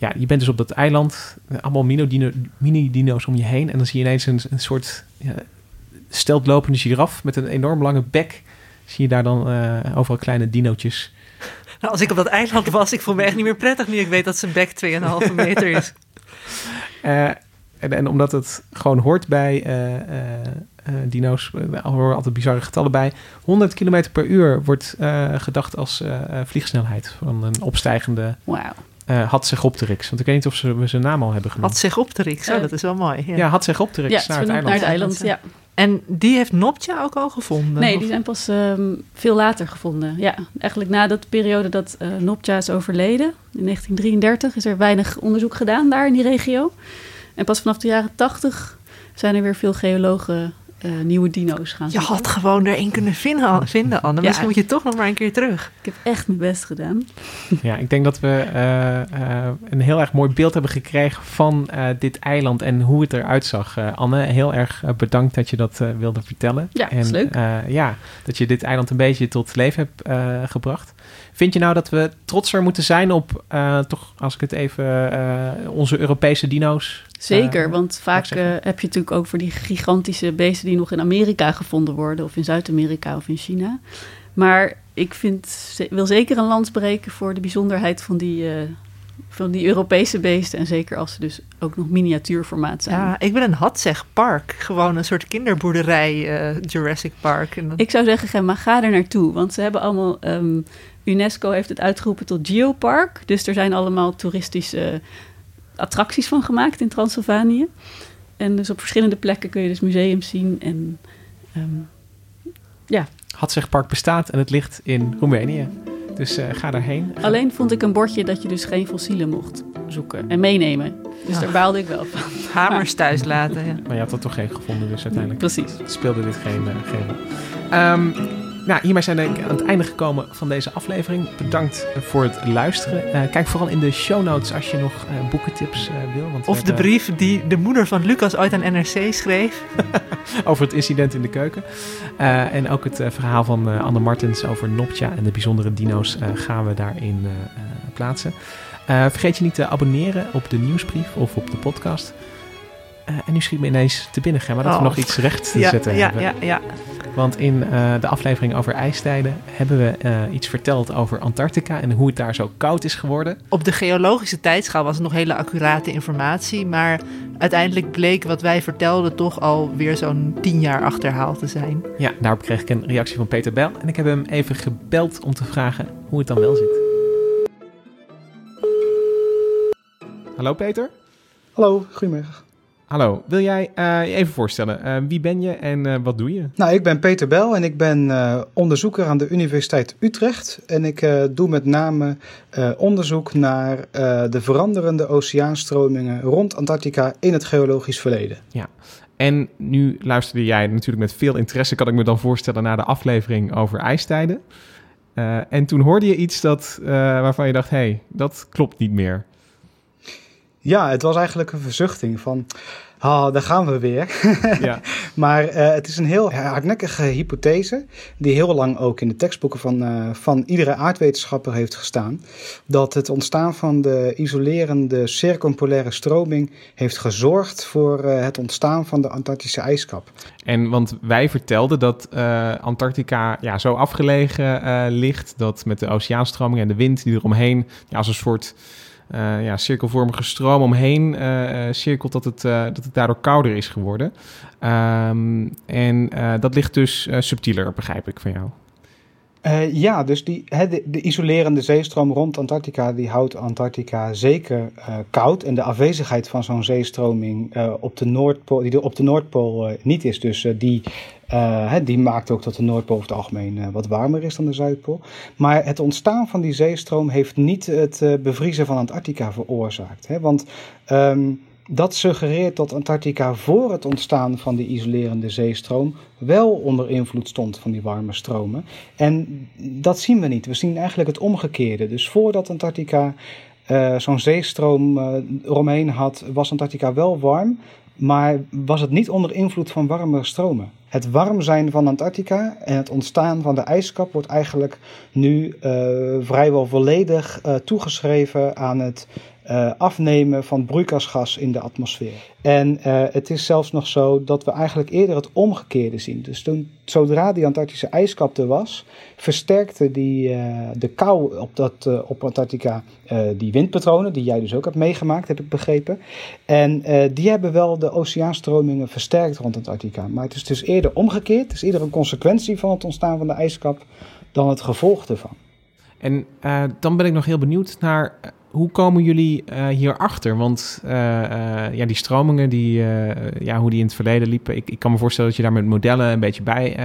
Speaker 1: ja, je bent dus op dat eiland, allemaal mini-dino- mini-dino's om je heen. En dan zie je ineens een, een soort ja, steltlopende giraf met een enorm lange bek. Zie je daar dan eh, overal kleine dinootjes.
Speaker 5: Nou, als ik op dat eiland was, ik voel me echt niet meer prettig nu ik weet dat zijn bek 2,5 meter is.
Speaker 1: Eh, en, en omdat het gewoon hoort bij eh, eh, eh, dino's, er horen altijd bizarre getallen bij. 100 km per uur wordt eh, gedacht als vliegsnelheid van een opstijgende
Speaker 3: Wauw.
Speaker 1: eh Hatzegopteryx. Want ik weet niet of ze we zijn naam al hebben genoemd.
Speaker 5: Had zich de
Speaker 3: Eh,
Speaker 5: dat is wel mooi. Ja.
Speaker 1: Ja, Hatzegopteryx
Speaker 3: Ja, het is
Speaker 1: naar het eiland.
Speaker 3: naar het eiland, ja.
Speaker 5: En die heeft Noptja ook al gevonden?
Speaker 3: Nee,
Speaker 5: Of-
Speaker 3: die zijn pas ehm, veel later gevonden. Ja, eigenlijk na dat periode dat eh Noptja is overleden, in 1933, is er weinig onderzoek gedaan daar in die regio. En pas vanaf de jaren 80 zijn er weer veel geologen eh, nieuwe dino's gaan
Speaker 5: Je
Speaker 3: zoeken.
Speaker 5: had gewoon er één kunnen vinden, vinden Anne.
Speaker 3: Ja.
Speaker 5: Misschien moet je toch nog maar een keer terug.
Speaker 3: Ik heb echt mijn best gedaan.
Speaker 1: Ja, ik denk dat we eh, eh, een heel erg mooi beeld hebben gekregen van eh, dit eiland en hoe het eruit zag. Eh, Anne, heel erg bedankt dat je dat wilde vertellen.
Speaker 3: Ja,
Speaker 1: en,
Speaker 3: is leuk.
Speaker 1: eh, ja, dat je dit eiland een beetje tot leven hebt eh, gebracht. Vind je nou dat we trotser moeten zijn op, eh, toch als ik het even, eh, onze Europese dino's?
Speaker 3: Zeker,
Speaker 1: eh,
Speaker 3: want vaak heb je natuurlijk ook voor die gigantische beesten die nog in Amerika gevonden worden, of in Zuid-Amerika of in China. Maar ik vind, ze- wil zeker een lans breken voor de bijzonderheid van die, eh, van die Europese beesten. En zeker als ze dus ook nog miniatuurformaat zijn.
Speaker 5: Ja, ik wil een Hatzeg Park. Gewoon een soort kinderboerderij eh, Jurassic Park. En dan-
Speaker 3: Ik zou zeggen, Gemma, ga er naartoe. Want ze hebben allemaal. ehm, UNESCO heeft het uitgeroepen tot Geopark. Dus er zijn allemaal toeristische attracties van gemaakt in Transylvanië. En dus op verschillende plekken kun je dus museums zien. En ehm, ja,
Speaker 1: Hatzegpark bestaat en het ligt in Roemenië. Dus eh, ga daarheen.
Speaker 3: alleen vond ik een bordje dat je dus geen fossielen mocht zoeken en meenemen. Dus
Speaker 5: Ja.
Speaker 3: daar baalde ik wel van.
Speaker 5: Hamers thuis laten. Ja.
Speaker 1: Maar je had er toch geen gevonden, dus uiteindelijk
Speaker 3: Precies.
Speaker 1: speelde dit geen, eh, geen rol. Ehm, nou, hiermee zijn we aan het einde gekomen van deze aflevering. Bedankt voor het luisteren. Eh, kijk vooral in de show notes als je nog eh, boekentips eh, wil. Want
Speaker 5: Of de brief die de moeder van Lucas ooit aan NRC schreef.
Speaker 1: over het incident in de keuken. En ook het verhaal van Anne Martens over Noptja en de bijzondere dino's gaan we daarin plaatsen. Vergeet je niet te abonneren op de nieuwsbrief of op de podcast. Eh, en nu schiet me ineens te binnen, Gemma, dat we
Speaker 5: Oh.
Speaker 1: nog iets recht te
Speaker 5: Ja,
Speaker 1: zetten
Speaker 5: ja,
Speaker 1: hebben.
Speaker 5: ja, ja.
Speaker 1: Want in eh, de aflevering over ijstijden hebben we eh, iets verteld over Antarctica en hoe het daar zo koud is geworden.
Speaker 5: Op de geologische tijdschaal was het nog hele accurate informatie. Maar uiteindelijk bleek wat wij vertelden toch alweer zo'n tien jaar achterhaald te zijn.
Speaker 1: Ja, daarop kreeg ik een reactie van Peter Bel. En ik heb hem even gebeld om te vragen hoe het dan wel zit. Hallo Peter.
Speaker 10: Hallo, goedemiddag.
Speaker 1: Hallo, wil jij eh, je even voorstellen? eh, wie ben je en eh, wat doe je?
Speaker 10: Nou, ik ben Peter Bel en ik ben eh, onderzoeker aan de Universiteit Utrecht. En ik eh, doe met name eh, onderzoek naar eh, de veranderende oceaanstromingen rond Antarctica in het geologisch verleden.
Speaker 1: Ja, en nu luisterde jij natuurlijk met veel interesse, kan ik me dan voorstellen, naar de aflevering over ijstijden. Eh, en toen hoorde je iets dat, eh, waarvan je dacht, hé, hey, dat klopt niet meer.
Speaker 10: Ja, het was eigenlijk een verzuchting van, ah, daar gaan we weer.
Speaker 1: Ja.
Speaker 10: maar eh, het is een heel hardnekkige hypothese, die heel lang ook in de tekstboeken van, eh, van iedere aardwetenschapper heeft gestaan. Dat het ontstaan van de isolerende circumpolaire stroming heeft gezorgd voor eh, het ontstaan van de Antarctische ijskap.
Speaker 1: En want wij vertelden dat Antarctica ja, zo afgelegen ligt, dat met de oceaanstroming en de wind die eromheen, ja, als een soort eh, ja, cirkelvormige stroom omheen eh, eh, cirkelt, dat het, dat het daardoor kouder is geworden. Ehm, en dat ligt dus subtieler, begrijp ik van jou.
Speaker 10: Eh, ja, dus die, de, de isolerende zeestroom rond Antarctica die houdt Antarctica zeker eh, koud. En de afwezigheid van zo'n zeestroming eh, op de Noordpool, die er op de Noordpool niet is, dus die, die maakt ook dat de Noordpool over het algemeen wat warmer is dan de Zuidpool. Maar het ontstaan van die zeestroom heeft niet het bevriezen van Antarctica veroorzaakt. Want ehm, dat suggereert dat Antarctica voor het ontstaan van die isolerende zeestroom wel onder invloed stond van die warme stromen. En dat zien we niet. We zien eigenlijk het omgekeerde. Dus voordat Antarctica eh, zo'n zeestroom eh, eromheen had, was Antarctica wel warm, maar was het niet onder invloed van warmere stromen. Het warm zijn van Antarctica en het ontstaan van de ijskap wordt eigenlijk nu eh, vrijwel volledig toegeschreven aan het eh, afnemen van broeikasgas in de atmosfeer. En eh, het is zelfs nog zo dat we eigenlijk eerder het omgekeerde zien. Dus toen, zodra die Antarctische ijskap er was, versterkte die, eh, de kou op, dat, op Antarctica die windpatronen, die jij dus ook hebt meegemaakt, heb ik begrepen. En die hebben wel de oceaanstromingen versterkt rond Antarctica. Maar het is dus eerder omgekeerd. Het is eerder een consequentie van het ontstaan van de ijskap dan het gevolg ervan.
Speaker 1: En dan ben ik nog heel benieuwd naar hoe komen jullie uh, hierachter? Want uh, uh, ja, die stromingen, die, ja, hoe die in het verleden liepen... Ik, ik kan me voorstellen dat je daar met modellen een beetje bij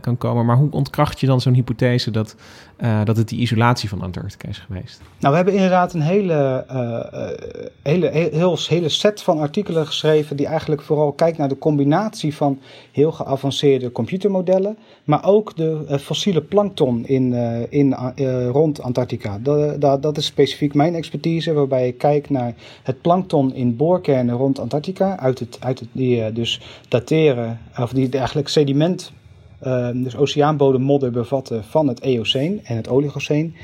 Speaker 1: kan komen. Maar hoe ontkracht je dan zo'n hypothese dat, dat het die isolatie van Antarctica is geweest?
Speaker 10: Nou, we hebben inderdaad een hele, hele, heel, hele set van artikelen geschreven... die eigenlijk vooral kijkt naar de combinatie van heel geavanceerde computermodellen... maar ook de fossiele plankton in, in, rond Antarctica. Dat, dat, dat is specifiek mijn expertise, waarbij ik kijk naar het plankton in boorkernen rond Antarctica, uit het, uit het, die dus dateren, of die eigenlijk sediment, dus oceaanbodemmodder bevatten van het Eoceen en het Oligoceen.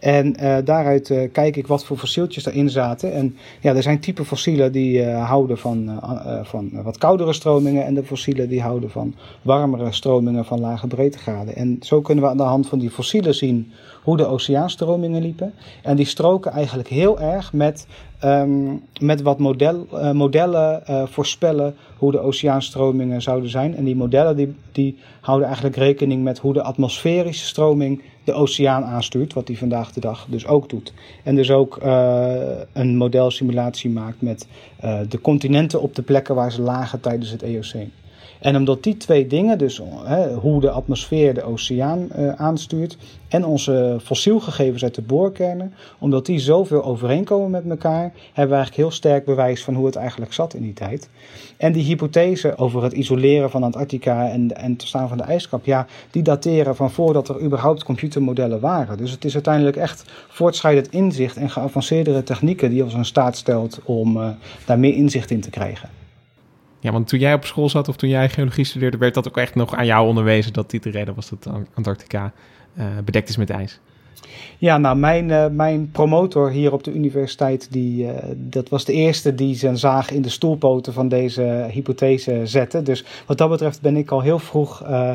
Speaker 10: En uh, daaruit uh, kijk ik wat voor fossieltjes erin zaten. En ja, er zijn type fossielen die uh, houden van, van wat koudere stromingen. En de fossielen die houden van warmere stromingen van lage breedtegraden. En zo kunnen we aan de hand van die fossielen zien hoe de oceaanstromingen liepen. En die stroken eigenlijk heel erg met, um, met wat model, modellen voorspellen hoe de oceaanstromingen zouden zijn. En die modellen die, die houden eigenlijk rekening met hoe de atmosferische stroming de oceaan aanstuurt, wat die vandaag de dag dus ook doet. En dus ook uh, een modelsimulatie maakt met de continenten op de plekken waar ze lagen tijdens het Eoceen. En omdat die twee dingen, dus hoe de atmosfeer de oceaan uh, aanstuurt en onze fossielgegevens uit de boorkernen, omdat die zoveel overeenkomen met elkaar, hebben we eigenlijk heel sterk bewijs van hoe het eigenlijk zat in die tijd. En die hypothese over het isoleren van Antarctica en, en het staan van de ijskap, ja, die dateren van voordat er überhaupt computermodellen waren. Dus het is uiteindelijk echt voortschrijdend inzicht en geavanceerdere technieken die ons in staat stelt om uh, daar meer inzicht in te krijgen.
Speaker 1: Ja, want toen jij op school zat of toen jij geologie studeerde, werd dat ook echt nog aan jou onderwezen dat dit de reden was dat Antarctica uh, bedekt is met ijs.
Speaker 10: Ja, nou, mijn, uh, mijn promotor hier op de universiteit, die, uh, dat was de eerste die zijn zaag in de stoelpoten van deze hypothese zette. Dus wat dat betreft ben ik al heel vroeg uh,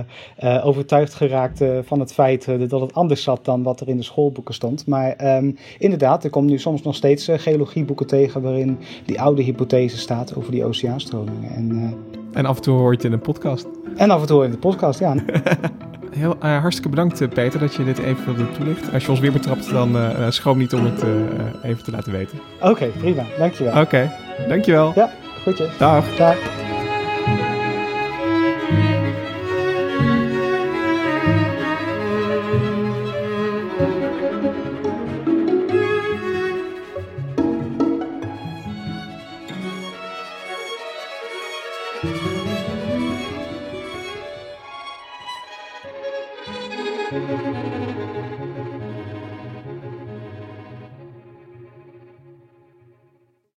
Speaker 10: overtuigd geraakt van het feit dat het anders zat dan wat er in de schoolboeken stond. Maar um, inderdaad, er komt nu soms nog steeds geologieboeken tegen waarin die oude hypothese staat over die oceaanstromingen. En,
Speaker 1: en af en toe hoor je het in een podcast.
Speaker 10: En af en toe in de podcast, ja.
Speaker 1: Heel, uh, hartstikke bedankt, Peter, dat je dit even wilde toelichten. Als je ons weer betrapt, dan uh, schroom niet om het uh, even te laten weten.
Speaker 10: Oké, okay, prima. Dankjewel.
Speaker 1: Oké, okay, dankjewel.
Speaker 10: Ja, goedje.
Speaker 1: Dag.
Speaker 10: Dag.